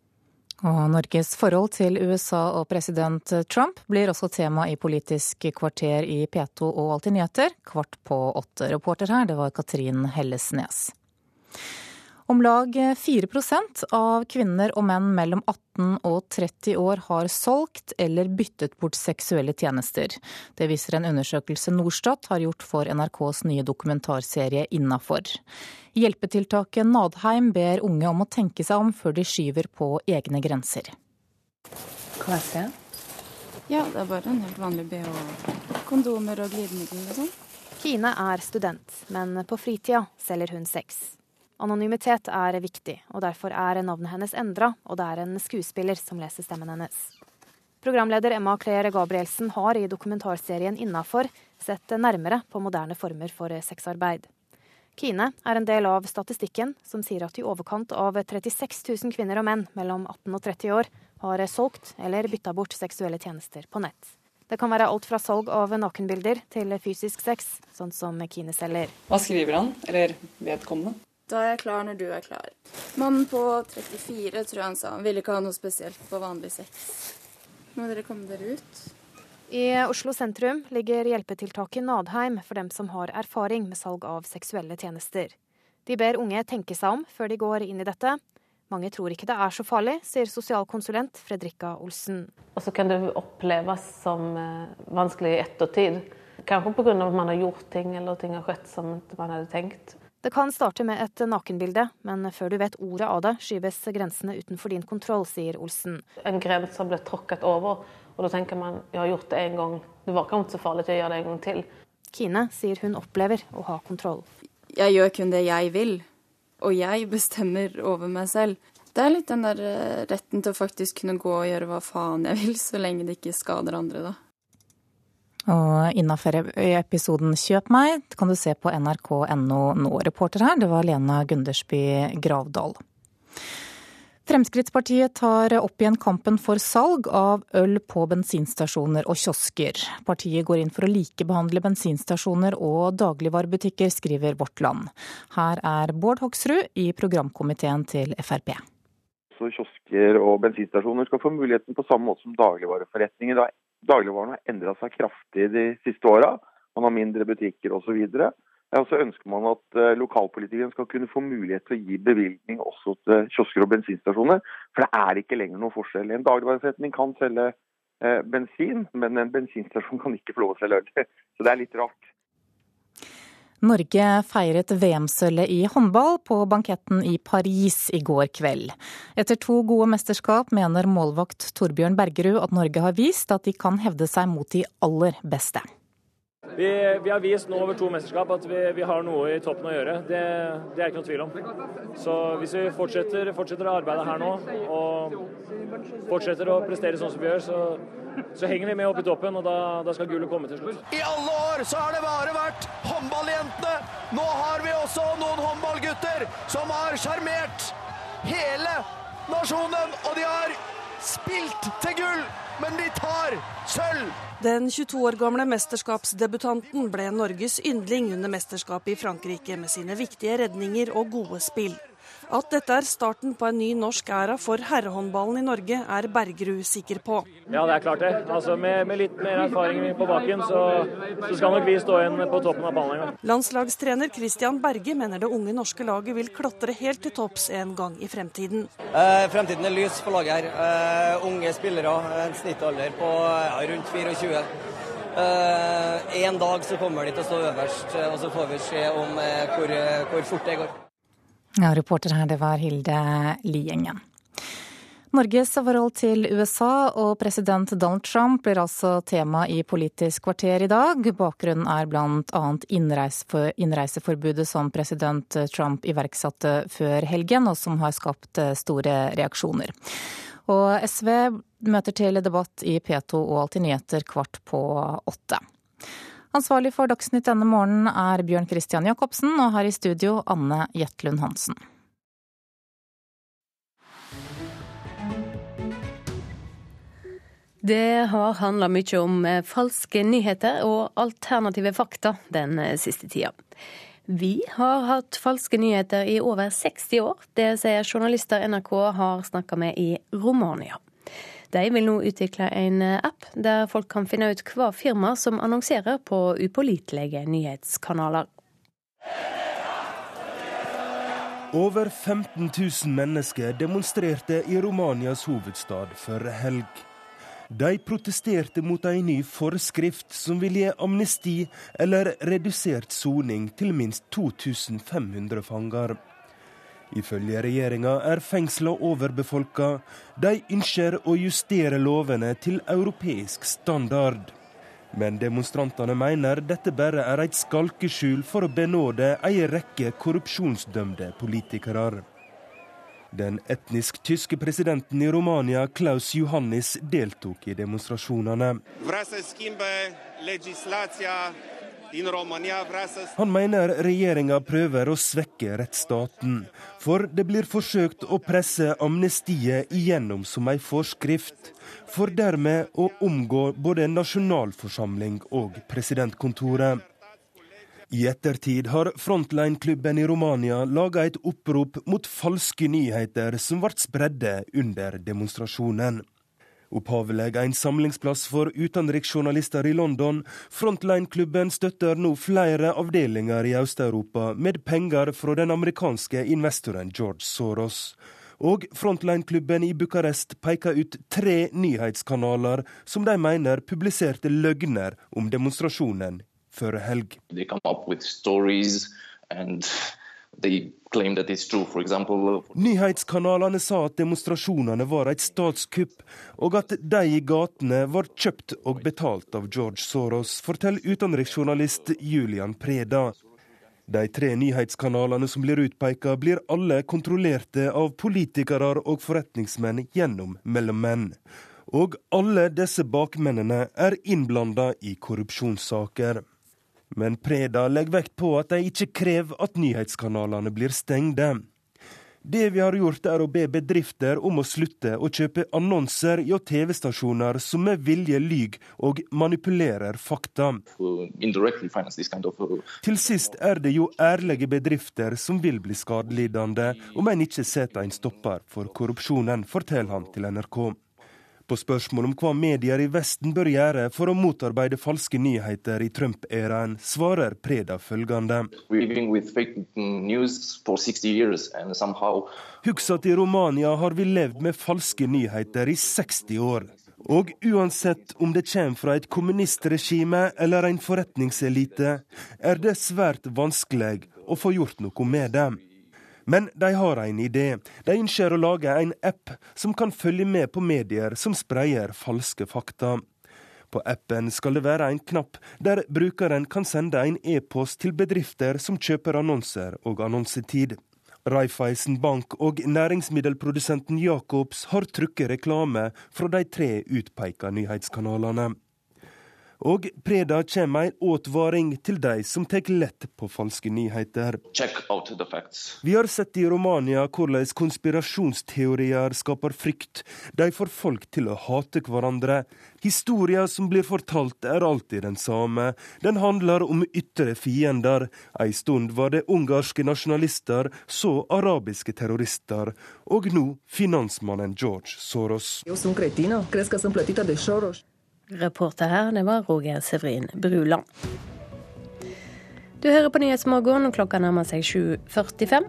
Og Norges forhold til USA og president Trump blir også tema i Politisk kvarter i P2 og Alltid nyheter kvart på åtte. Reporter her, det var Katrin Hellesnes. Om lag 4% av kvinner og menn mellom 18 og 30 år har solgt eller byttet bort seksuelle tjenester. Det viser en undersøkelse Norstat har gjort for NRKs nye dokumentarserie Innafor. Hjelpetiltaket Nadheim ber unge om å tenke seg om før de skyver på egne grenser. Hva er det? Ja, det er bare en helt vanlig bh. Kondomer og glidemiddel og sånn. Kine er student, men på fritida selger hun sex. Anonymitet er viktig, og derfor er navnet hennes endra, og det er en skuespiller som leser stemmen hennes. Programleder Emma Claire Gabrielsen har i dokumentarserien Innafor sett nærmere på moderne former for sexarbeid. Kine er en del av statistikken som sier at i overkant av 36 000 kvinner og menn mellom 18 og 30 år har solgt eller bytta bort seksuelle tjenester på nett. Det kan være alt fra salg av nakenbilder til fysisk sex, sånn som Kine selger. Hva skriver han, eller vedkommende? Da er jeg klar når du er klar. Mannen på 34 tror jeg han sa han ville ikke ha noe spesielt på vanlig sex. Må dere komme dere ut? I Oslo sentrum ligger hjelpetiltaket Nadheim for dem som har erfaring med salg av seksuelle tjenester. De ber unge tenke seg om før de går inn i dette. Mange tror ikke det er så farlig, sier sosialkonsulent Fredrikka Olsen. Og så kan det oppleves som eh, vanskelig i ettertid. Kanskje pga. at man har gjort ting eller ting har skjedd som man hadde tenkt. Det kan starte med et nakenbilde, men før du vet ordet av det, skyves grensene utenfor din kontroll, sier Olsen. En grense har blitt tråkket over, og da tenker man jeg har gjort det en gang, det var ikke så farlig til å gjøre det en gang til. Kine sier hun opplever å ha kontroll. Jeg gjør kun det jeg vil, og jeg bestemmer over meg selv. Det er litt den der eh, retten til å faktisk kunne gå og gjøre hva faen jeg vil, så lenge det ikke skader andre, da. Og innafor episoden Kjøp meg kan du se på nrk.no nå. Reporter her, det var Lena Gundersby Gravdal. Fremskrittspartiet tar opp igjen kampen for salg av øl på bensinstasjoner og kiosker. Partiet går inn for å likebehandle bensinstasjoner og dagligvarebutikker, skriver Vårt Land. Her er Bård Hoksrud i programkomiteen til Frp. Så kiosker og bensinstasjoner skal få muligheten på samme måte som dagligvareforretninger. Dagligvarene har endra seg kraftig de siste åra. Man har mindre butikker osv. Og så ønsker man at eh, lokalpolitikerne skal kunne få mulighet til å gi bevilgning også til kiosker og bensinstasjoner. For det er ikke lenger noen forskjell. En dagligvareforretning kan selge eh, bensin, men en bensinstasjon kan ikke få lov å selge øl. Så det er litt rart. Norge feiret VM-sølvet i håndball på banketten i Paris i går kveld. Etter to gode mesterskap mener målvakt Torbjørn Bergerud at Norge har vist at de kan hevde seg mot de aller beste. Vi, vi, har vist nå over to mesterskap at vi, vi har noe i toppen å gjøre. Det, det, er ikke noe tvil om. Så hvis vi fortsetter, fortsetter å arbeide her nå og fortsetter å prestere sånn som vi gjør, så, så henger vi med opp i toppen, og da, da, skal gullet komme til slutt. I alle år så har det bare vært håndballjentene. Nå har vi også noen håndballgutter som har sjarmert hele nasjonen, og de har spilt til gull, men de tar sølv. Den 22 år gamle mesterskapsdebutanten ble Norges yndling under mesterskapet i Frankrike med sine viktige redninger og gode spill. At dette er starten på en ny norsk æra for herrehåndballen i Norge, er Bergerud sikker på. Ja, det er klart det. Altså, med, med, litt mer erfaring på bakken, så, så, skal nok vi stå igjen på toppen av ballen en gang. Landslagstrener Christian Berge mener det unge norske laget vil klatre helt til topps en gang i fremtiden. Eh, fremtiden er lys for laget her. Eh, unge spillere, en snittalder på ja, rundt 24. Uh, en dag så kommer de til å stå øverst, og så får vi se om uh, hvor, hvor, fort det går. Ja, reporter her, det var Hilde Liengen. Norges forhold til USA og president Donald Trump blir altså tema i Politisk kvarter i dag. Bakgrunnen er bl.a. innreiseforbudet som president Trump iverksatte før helgen, og som har skapt store reaksjoner. Og SV møter til debatt i P2 og Alltid nyheter kvart på åtte. Ansvarlig for Dagsnytt denne morgenen er Bjørn Christian Jacobsen, og her i studio Anne Jetlund Hansen. Det har handla mye om eh, falske nyheter og alternative fakta den eh, siste tida. Vi har hatt falske nyheter i over 60 år. Det sier journalister NRK har snakka med i Romania. De vil nå utvikle en app der folk kan finne ut hva firma som annonserer på upålitelige nyhetskanaler. Over 15 000 mennesker demonstrerte i Romanias hovedstad før helg. De protesterte mot en ny forskrift som vil gi amnesti eller redusert soning til minst 2500 fanger. Ifølge regjeringa er fengsla overbefolka. De ønsker å justere lovene til europeisk standard. Men demonstrantene mener dette bare er et skalkeskjul for å benåde ei rekke korrupsjonsdømte politikere. Den etnisk tyske presidenten i Romania, Klaus Johannis, deltok i demonstrasjonene. Han mener regjeringa prøver å svekke rettsstaten, for det blir forsøkt å presse amnestiet igjennom som ei forskrift, for dermed å omgå både nasjonalforsamling og presidentkontoret. I ettertid har Frontline-klubben i Romania laga et opprop mot falske nyheter som ble spredde under demonstrasjonen. Opphavlig en samlingsplass for utenriksjournalister i London, Frontline-klubben støtter nå flere avdelinger i Øst-Europa med penger fra den amerikanske investoren George Soros. Og Frontline-klubben i Bucarest peker ut tre nyhetskanaler som de mener publiserte løgner om demonstrasjonen før helg. Nyhetskanalene sa at demonstrasjonene var et statskupp, og at de i gatene var kjøpt og betalt av George Soros, forteller utenriksjournalist Julian Preda. De tre nyhetskanalene som blir utpeka, blir alle kontrollerte av politikere og forretningsmenn gjennom mellommenn. Og alle disse bakmennene er innblanda i korrupsjonssaker. Men Preda legger vekt på at de ikke krever at nyhetskanalene blir stengte. Det vi har gjort, er å be bedrifter om å slutte å kjøpe annonser hjå TV-stasjoner som med vilje lyver og manipulerer fakta. Kind of... Uh, Til sist er det jo ærlige bedrifter som vil bli skadelidende om en ikke setter en stopper for korrupsjonen, forteller han til NRK. På spørsmål om hva medier i Vesten bør gjøre for å motarbeide falske nyheter i Trump-æraen, svarer Preda følgende. Husk at i Romania har vi levd med falske nyheter i 60 år. Og uansett om det kommer fra et kommunistregime eller en forretningselite, er det svært vanskelig å få gjort noe med dem. Men de har en idé. De ønsker å lage en app som kan følge med på medier som spreier falske fakta. På appen skal det være en knapp der brukeren kan sende en e-post til bedrifter som kjøper annonser og annonsetid. Raiffeisen Bank og næringsmiddelprodusenten Jacobs har trykket reklame fra de tre utpeka nyhetskanalene. Og Preda kommer en advaring til de som tar lett på falske nyheter. Vi har sett i Romania hvordan konspirasjonsteorier skaper frykt. De får folk til å hate hverandre. Historia som blir fortalt er alltid den samme. Den handler om ytre fiender. Ei stund var det ungarske nasjonalister, så arabiske terrorister. Og nå finansmannen George Soros. Jeg er kretino. Jeg platita de Soros? Reporter her, det var Roger Severin Bruland. Du hører på Nyhetsmorgen, klokka nærmer seg 7.45.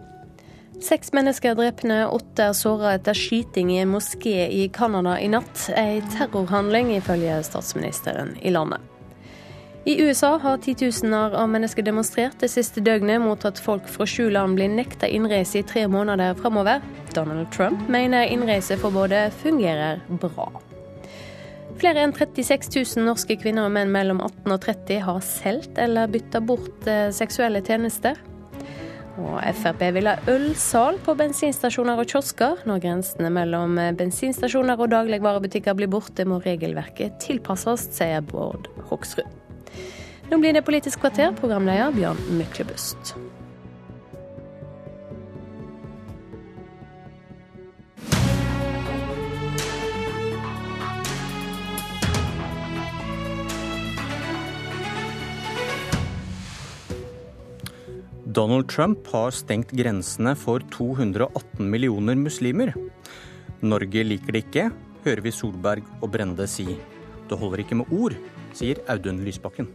Seks mennesker drepne, åtte er såra etter skyting i en moské i Canada i natt. Ei terrorhandling, ifølge statsministeren i landet. I USA har titusener av mennesker demonstrert det siste døgnet mot at folk fra sju land blir nekta innreise i tre måneder framover. Donald Trump mener innreiseforbudet fungerer bra. Flere enn 36 000 norske kvinner og menn mellom 18 og 30 har solgt eller bytta bort eh, seksuelle tjenester. Og Frp vil ha ølsal på bensinstasjoner og kiosker. Når grensene mellom eh, bensinstasjoner og dagligvarebutikker blir borte, må regelverket tilpasses, sier Bård Hoksrud. Nå blir det Politisk kvarter, programleder Bjørn Myklebust. Donald Trump har stengt grensene for 218 millioner muslimer. Norge liker det ikke, hører vi Solberg og Brende si. Det holder ikke med ord, sier Audun Lysbakken.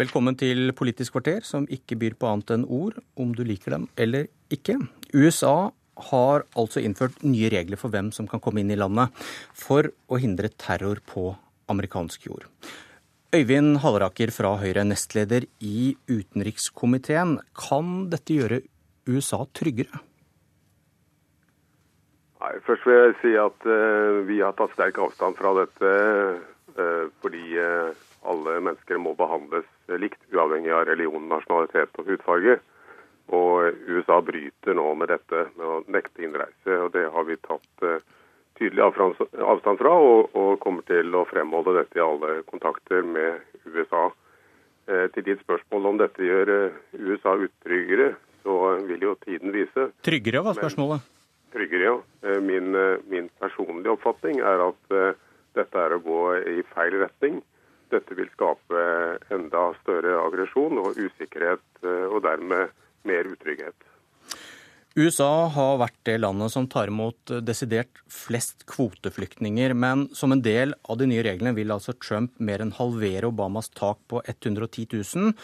Velkommen til Politisk kvarter, som ikke byr på annet enn ord, om du liker dem eller ikke. USA har altså innført nye regler for hvem som kan komme inn i landet, for å hindre terror på amerikansk jord. Øyvind Halleraker fra Høyre, nestleder i utenrikskomiteen. Kan dette gjøre USA tryggere? Nei, Først vil jeg si at uh, vi har tatt sterk avstand fra dette. Uh, fordi uh, alle mennesker må behandles likt, uavhengig av religion, nasjonalitet og hudfarge. Og USA bryter nå med dette med å nekte innreise, og det har vi tatt tydelig avstand fra, og, og, kommer til å fremholde dette i alle kontakter med USA. Eh, til ditt spørsmål om dette gjør eh, USA utryggere, så vil jo tiden vise. Tryggere var spørsmålet? Men, tryggere, ja. Eh, min, eh, min, personlige oppfatning er at eh, dette er å gå i feil retning. Dette vil skape enda større aggresjon og usikkerhet, og dermed mer utrygghet. USA har vært det landet som tar imot desidert flest kvoteflyktninger, men som en del av de nye reglene vil altså Trump mer enn halvere Obamas tak på 110 000,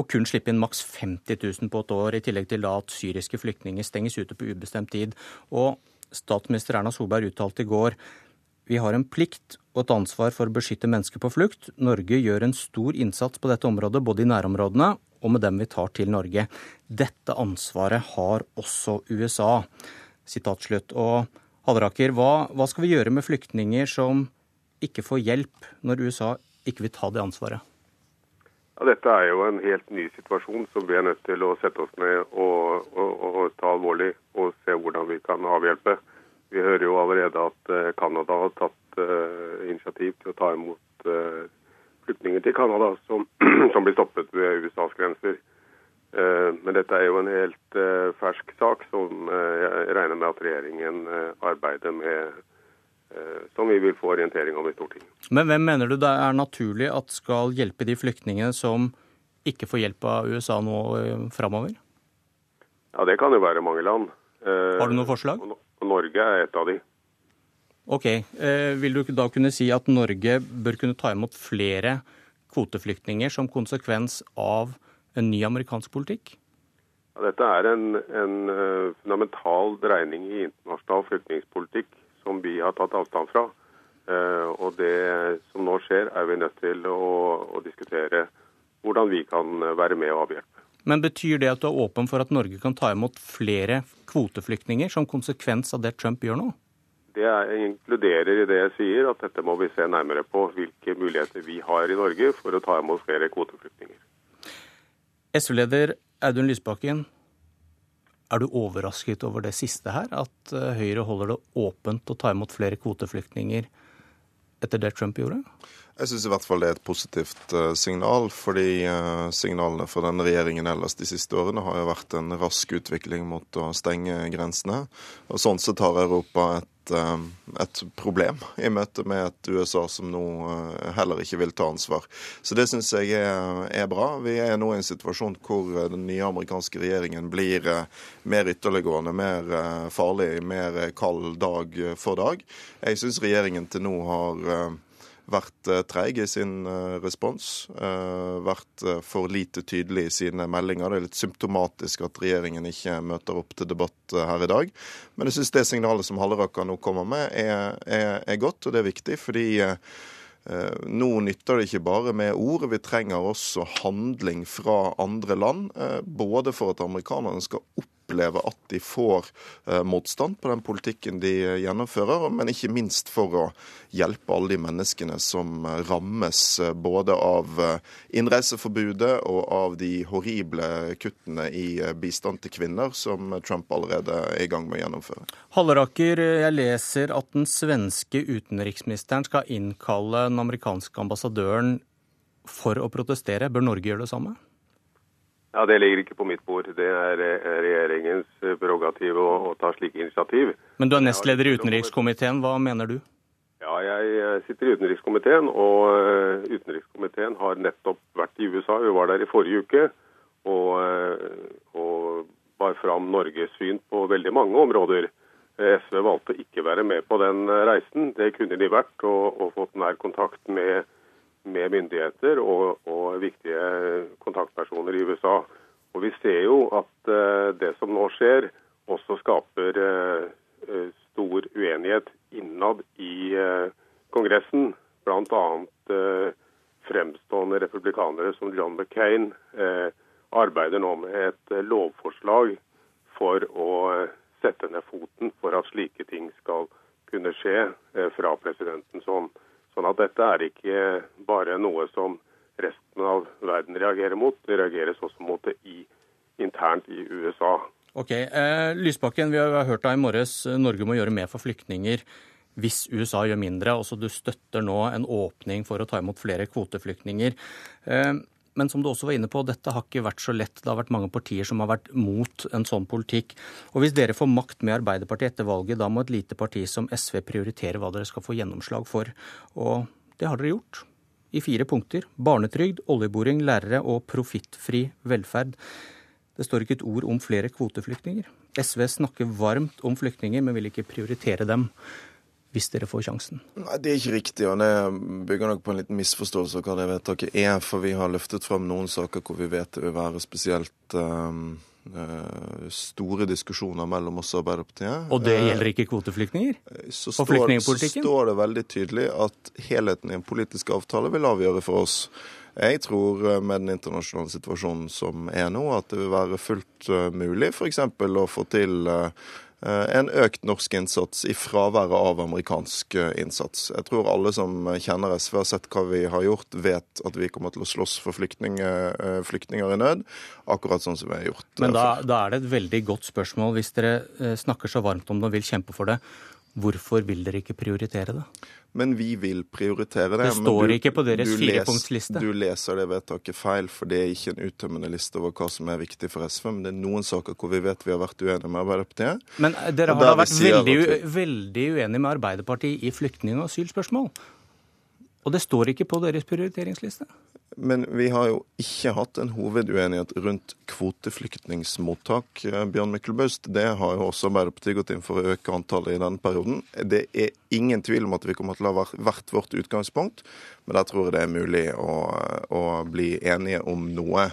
og kun slippe inn maks 50 000 på et år, i tillegg til at syriske flyktninger stenges ute på ubestemt tid. Og statsminister Erna Solberg uttalte i går vi har en plikt og et ansvar for å beskytte mennesker på flukt. Norge gjør en stor innsats på dette området, både i nærområdene og med dem vi tar til Norge. Dette ansvaret har også USA. Sitat slutt. Og Halleraker, hva, hva skal vi gjøre med flyktninger som ikke får hjelp når USA ikke vil ta det ansvaret? Ja, dette er jo en helt ny situasjon som vi er nødt til å sette oss ned og, og, og ta alvorlig og se hvordan vi kan avhjelpe. Vi hører jo allerede at Canada har tatt uh, initiativ til å ta imot uh, flyktninger til Canada som, som, blir stoppet ved USAs grenser. Eh, men dette er jo en helt eh, fersk sak som eh, jeg regner med at regjeringen arbeider med, som vi vil få orientering om i Stortinget. Men hvem mener du det er naturlig at skal hjelpe de flyktningene som ikke får hjelp av USA nå framover? Ja, Det kan jo være mange land. Har du noen forslag? Norge er et av de. Ok, Vil du da kunne si at Norge bør kunne ta imot flere kvoteflyktninger som konsekvens av en ny amerikansk politikk? Dette er en, en uh, fundamental dreining i internasjonal flyktningpolitikk som vi har tatt avstand fra. Uh, og det som nå skjer, er vi nødt til å, å diskutere hvordan vi kan være med og avhjelpe. Men Betyr det at du er åpen for at Norge kan ta imot flere kvoteflyktninger som konsekvens av det Trump gjør nå? Det inkluderer i det jeg sier at dette må vi se nærmere på hvilke muligheter vi har i Norge for å ta imot flere kvoteflyktninger. SV-leder Audun Lysbakken, er du overrasket over det siste her? At eh, Høyre holder det åpent å ta imot flere kvoteflyktninger etter det Trump gjorde? Jeg syns i hvert fall det er et positivt uh, signal, fordi uh, signalene fra denne regjeringen ellers de siste årene har jo vært en rask utvikling mot å stenge grensene. Og Sånn sett har Europa et, uh, et problem i møte med et USA som nå heller ikke vil ta ansvar. Så det syns jeg er, er, bra. Vi er nå i en situasjon hvor den nye amerikanske regjeringen blir mer ytterliggående, mer farlig, mer kald dag for dag. Jeg syns regjeringen til nå har vært eh, treig i sin eh, respons. Eh, vært for lite tydelig i sine meldinger. Det er litt symptomatisk at regjeringen ikke møter opp til debatt her i dag. Men jeg syns det signalet som Halleraker nå kommer med, er, er, er, godt, og det er viktig. fordi nå nytter det ikke bare med ord, vi trenger også handling fra andre land. Både for at amerikanerne skal opp oppleve at de får eh, motstand på den politikken de gjennomfører, men ikke minst for å hjelpe alle de menneskene som eh, rammes eh, både av innreiseforbudet og av de horrible kuttene i bistand til kvinner som Trump allerede er i gang med å gjennomføre. Halleraker, jeg leser at den svenske utenriksministeren skal innkalle den amerikanske ambassadøren for å protestere. Bør Norge gjøre det samme? Ja, Det ligger ikke på mitt bord. Det er regjeringens prerogativ å, å ta slike initiativ. Men du er nestleder i utenrikskomiteen. Hva mener du? Ja, Jeg sitter i utenrikskomiteen, og eh, utenrikskomiteen har nettopp vært i USA. Vi var der i forrige uke og, eh, og bar fram Norges syn på veldig mange områder. SV valgte ikke være med på den reisen. Det kunne de vært, og, og fått nær kontakt med med myndigheter og, og, viktige kontaktpersoner i USA. Og Vi ser jo at uh, det som nå skjer, også skaper uh, stor uenighet innad i Kongressen. Bl.a. Uh, fremstående republikanere som John McCain arbeider nå med et lovforslag for å sette ned foten for at slike ting skal kunne skje fra presidentens hånd. Sånn at dette er ikke bare noe som resten av verden reagerer mot, det reageres også mot det i, internt i USA. Ok, eh, Lysbakken, vi har hørt deg i morges. Norge må gjøre mer for flyktninger hvis USA gjør mindre. Også du støtter nå en åpning for å ta imot flere kvoteflyktninger. Eh, men som du også var inne på, dette har ikke vært så lett. Det har vært mange partier som har vært mot en sånn politikk. Og hvis dere får makt med Arbeiderpartiet etter valget, da må et lite parti som SV prioritere hva dere skal få gjennomslag for. Og det har dere gjort. I fire punkter. Barnetrygd, oljeboring, lærere og profittfri velferd. Det står ikke et ord om flere kvoteflyktninger. SV snakker varmt om flyktninger, men vil ikke prioritere dem hvis dere får sjansen? Nei, Det er ikke riktig, og det bygger nok på en liten misforståelse av hva det vedtaket er. For vi har løftet fram noen saker hvor vi vet det vil være spesielt um, uh, store diskusjoner mellom oss og Arbeiderpartiet. Og det gjelder ikke kvoteflyktninger? Så på står, så flyktningpolitikken? står det veldig tydelig at helheten i en politisk avtale vil avgjøre for oss. Jeg tror eh, med den internasjonale situasjonen som er nå, at det vil være fullt mulig f.eks. å få til uh, en økt norsk innsats i fraværet av amerikansk innsats. Jeg tror alle som kjenner SV, har sett hva vi har gjort, vet at vi kommer til å slåss for flyktninger, flyktninger i nød, akkurat sånn som vi har gjort. Men da, da, er det et veldig godt spørsmål, hvis dere snakker så varmt om det og vil kjempe for det. Hvorfor vil dere ikke prioritere det? Men vi vil prioritere det. Det står du, ikke på deres firepunktsliste. Du leser det vedtaket feil, for det er ikke en uttømmende liste over hva som er viktig for SV. Men det er noen saker hvor vi vet vi har vært uenige med Arbeiderpartiet. Men dere har da vært veldig, vi... veldig uenige med Arbeiderpartiet i flyktning- og asylspørsmål. Og det står ikke på deres prioriteringsliste. Men vi har jo ikke hatt en hoveduenighet rundt kvoteflyktningsmottak. Bjørn Myklebust, det har jo også Arbeiderpartiet gått inn for å øke antallet i denne perioden. Det er ingen tvil om at vi kommer til å ha vært vårt utgangspunkt, men der tror jeg det er mulig å, å bli enige om noe.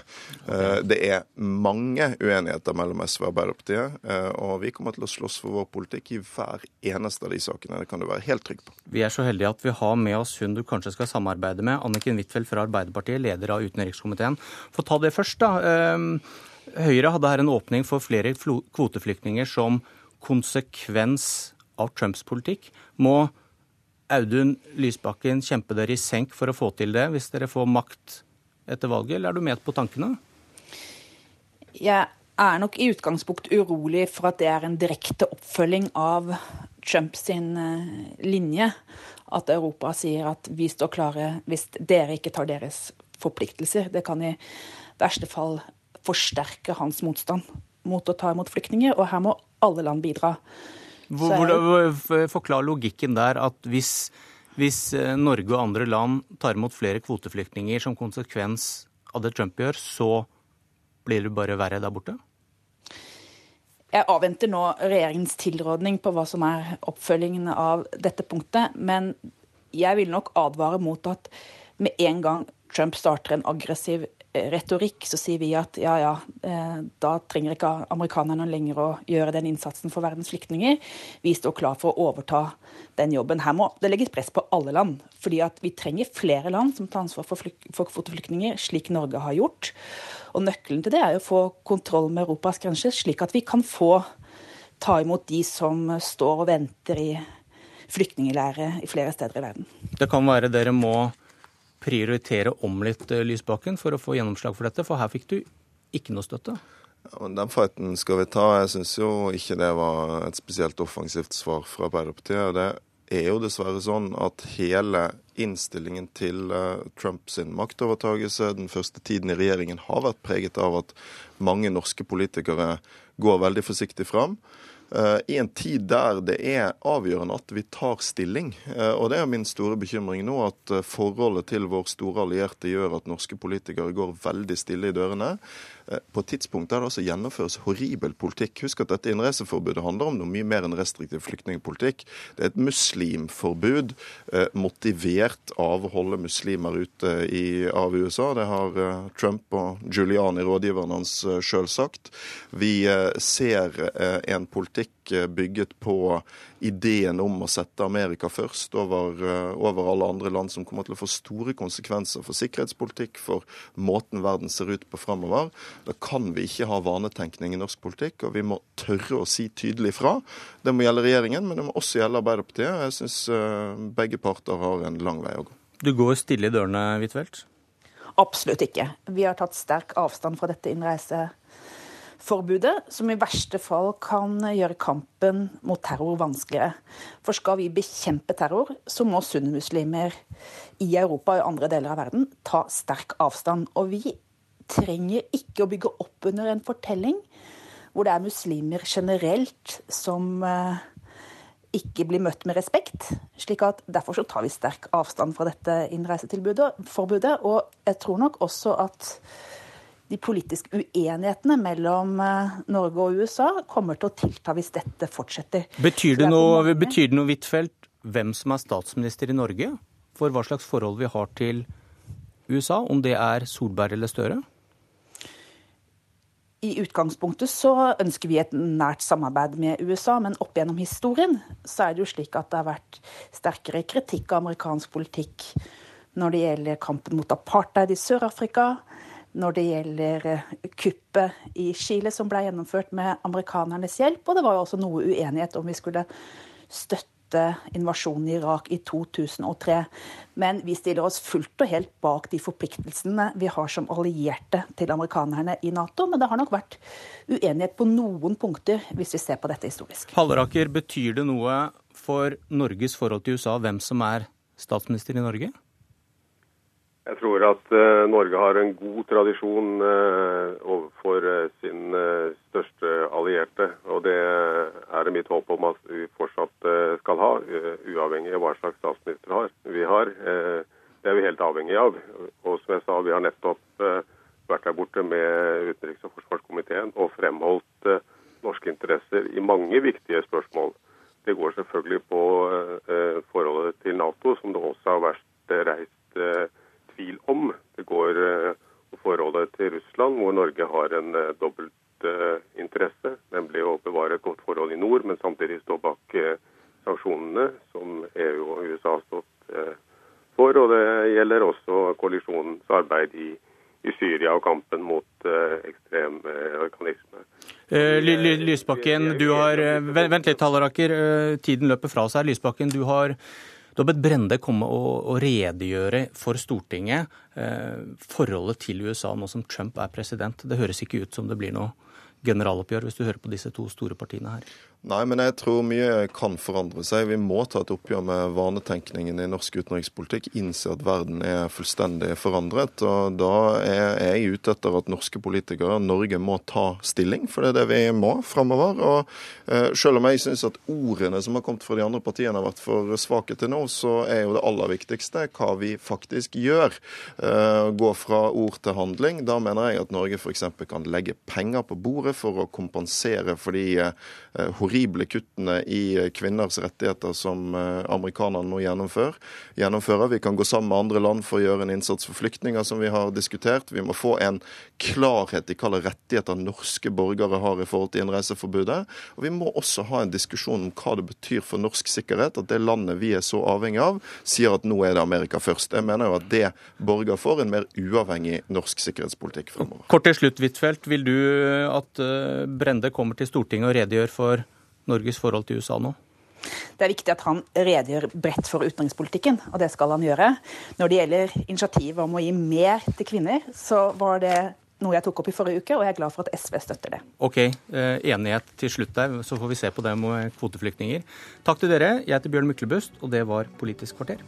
Det er mange uenigheter mellom SV og Arbeiderpartiet, og vi kommer til å slåss for vår politikk i hver eneste av de sakene. Det kan du være helt trygg på. Vi er så heldige at vi har med oss hun du kanskje skal samarbeide med, Anniken Huitfeldt fra Arbeiderpartiet, leder av utenrikskomiteen. For ta det først, da. Høyre hadde her en åpning for flere kvoteflyktninger som konsekvens av Trumps politikk. Må Audun Lysbakken kjempe dere i senk for å få til det, hvis dere får makt etter valget, eller er du med på tankene? Jeg er nok i utgangspunkt urolig for at det er en direkte oppfølging av Trumps linje. At Europa sier at vi står klare hvis dere ikke tar deres forpliktelser. Det kan i verste fall forsterke hans motstand mot å ta imot flyktninger, og her må alle land bidra. Hvor, hvor, forklar logikken der at hvis, hvis, eh, Norge og andre land tar imot flere kvoteflyktninger som konsekvens av det Trump gjør, så blir det bare verre der borte? Jeg avventer nå regjeringens tilrådning på hva som er oppfølgingen av dette punktet. Men jeg vil nok advare mot at med en gang Trump starter en aggressiv retorikk, så sier vi at ja, ja, eh, da trenger ikke amerikanerne lenger å gjøre den innsatsen for verdens flyktninger. Vi står klar for å overta den jobben. Her må det legges press på alle land. fordi at vi trenger flere land som tar ansvar for, for kvoteflyktninger, slik Norge har gjort. Og nøkkelen til det er å få kontroll med Europas grenser, slik at vi kan få ta imot de som står og venter i flyktningleirer i flere steder i verden. Det kan være dere må prioritere om litt, eh, Lysbakken, for å få gjennomslag for dette? For her fikk du ikke noe støtte. Den fighten skal vi ta. Jeg syns jo ikke det var et spesielt offensivt svar fra Arbeiderpartiet. Det er jo dessverre sånn at hele innstillingen til uh, Trumps maktovertagelse den første tiden i regjeringen har vært preget av at mange norske politikere går veldig forsiktig fram. Eh, i en tid der det er avgjørende at vi tar stilling. Eh, og det er min store bekymring nå, at eh, forholdet til vår store allierte gjør at norske politikere går veldig stille i dørene. På et tidspunkt der det altså gjennomføres horribel politikk. Husk at dette innreiseforbudet handler om noe mye mer enn restriktiv flyktningpolitikk. Det er et muslimforbud motivert av å holde muslimer ute i, av USA. Det har Trump og Giuliani, rådgiveren hans, sjøl sagt. Vi ser en politikk bygget på ideen om å sette Amerika først over, eh, over, alle andre land, som kommer til å få store konsekvenser for sikkerhetspolitikk, for måten verden ser ut på fremover. Da kan vi ikke ha vanetenkning i norsk politikk, og vi må tørre å si tydelig fra. Det må gjelde regjeringen, men det må også gjelde Arbeiderpartiet. Jeg syns eh, begge parter har en lang vei å gå. Du går stille i dørene, Huitfeldt? Absolutt ikke. Vi har tatt sterk avstand fra dette innreise forbudet, som i verste fall kan gjøre kampen mot terror vanskeligere. For skal vi bekjempe terror, så må sunnimuslimer i Europa og andre deler av verden ta sterk avstand. Og vi trenger ikke å bygge opp under en fortelling hvor det er muslimer generelt som eh, ikke blir møtt med respekt. slik at Derfor så tar vi sterk avstand fra dette innreiseforbudet. Og jeg tror nok også at de politiske uenighetene mellom eh, Norge og USA kommer til å tilta hvis dette fortsetter. Betyr det, noe, mange... betyr det noe, Huitfeldt, hvem som er statsminister i Norge? For hva slags forhold vi har til USA, om det er Solberg eller Støre? I utgangspunktet så ønsker vi et nært samarbeid med USA, men opp gjennom historien så er det jo slik at det har vært sterkere kritikk av amerikansk politikk når det gjelder kampen mot apartheid i Sør-Afrika, når det gjelder eh, kuppet i Chile som ble gjennomført med amerikanernes hjelp, og det var jo også noe uenighet om vi skulle støtte invasjonen i Irak i 2003. Men vi stiller oss fullt og helt bak de forpliktelsene vi har som allierte til amerikanerne i Nato. Men det har nok vært uenighet på noen punkter, hvis vi ser på dette historisk. Halleraker, betyr det noe for Norges forhold til USA hvem som er statsminister i Norge? Jeg tror at uh, Norge har en god tradisjon uh, overfor uh, sin største allierte. Og det er det mitt håp om at vi fortsatt skal ha, uavhengig av hva slags statsminister har. vi har. det er vi helt avhengig av. Og som jeg sa, vi har nettopp vært der borte med utenriks- og forsvarskomiteen og fremholdt norske interesser i mange viktige spørsmål. Det går selvfølgelig på forholdet til Nato, som det også har vært reist tvil om. Det går på eh, forholdet til Russland, hvor Norge har en eh, dobbelt eh, interesse, nemlig å bevare et godt forhold i nord, men samtidig stå bak sanksjonene som EU og USA har stått for. Og det gjelder også koalisjonens arbeid i, i Syria og kampen mot ekstrem organisme. Lysbakken, du har Vent litt, Halleraker. Tiden løper fra seg. Lysbakken, du har bedt Brende komme og, og redegjøre for Stortinget eh, forholdet til USA nå som Trump er president. Det høres ikke ut som det blir noe generaloppgjør, hvis du hører på disse to store partiene her. Nei, men jeg tror mye kan forandre seg. Vi må ta et oppgjør med vanetenkningen i norsk utenrikspolitikk. Innse at verden er fullstendig forandret. Og da er jeg ute etter at norske politikere, Norge, må ta stilling. For det er det vi må framover. Og uh, selv om jeg syns at ordene som har kommet fra de andre partiene har vært for svake til nå, så er jo det aller viktigste hva vi faktisk gjør. Uh, gå fra ord til handling. Da mener jeg at Norge f.eks. kan legge penger på bordet for å kompensere for de uh, horrible kuttene i kvinners rettigheter som eh, amerikanerne nå gjennomfører. gjennomfører. Vi kan gå sammen med andre land for å gjøre en innsats for flyktninger, som vi har diskutert. Vi må få en klarhet i hvilke rettigheter norske borgere har i forhold til innreiseforbudet. Og vi må også ha en diskusjon om hva det betyr for norsk sikkerhet at det landet vi er så avhengig av, sier at nå er det Amerika først. Jeg mener jo at det borger for en mer uavhengig norsk sikkerhetspolitikk fremover. Kort til slutt, Huitfeldt. Vil du at eh, Brende kommer til Stortinget og redegjør for Norges forhold til USA nå? Det er viktig at han redegjør bredt for utenrikspolitikken, og det skal han gjøre. Når det gjelder initiativet om å gi mer til kvinner, så var det noe jeg tok opp i forrige uke, og jeg er glad for at SV støtter det. Ok, eh, Enighet til slutt der, så får vi se på det med kvoteflyktninger. Takk til dere. Jeg heter Bjørn Myklebust, og det var Politisk kvarter.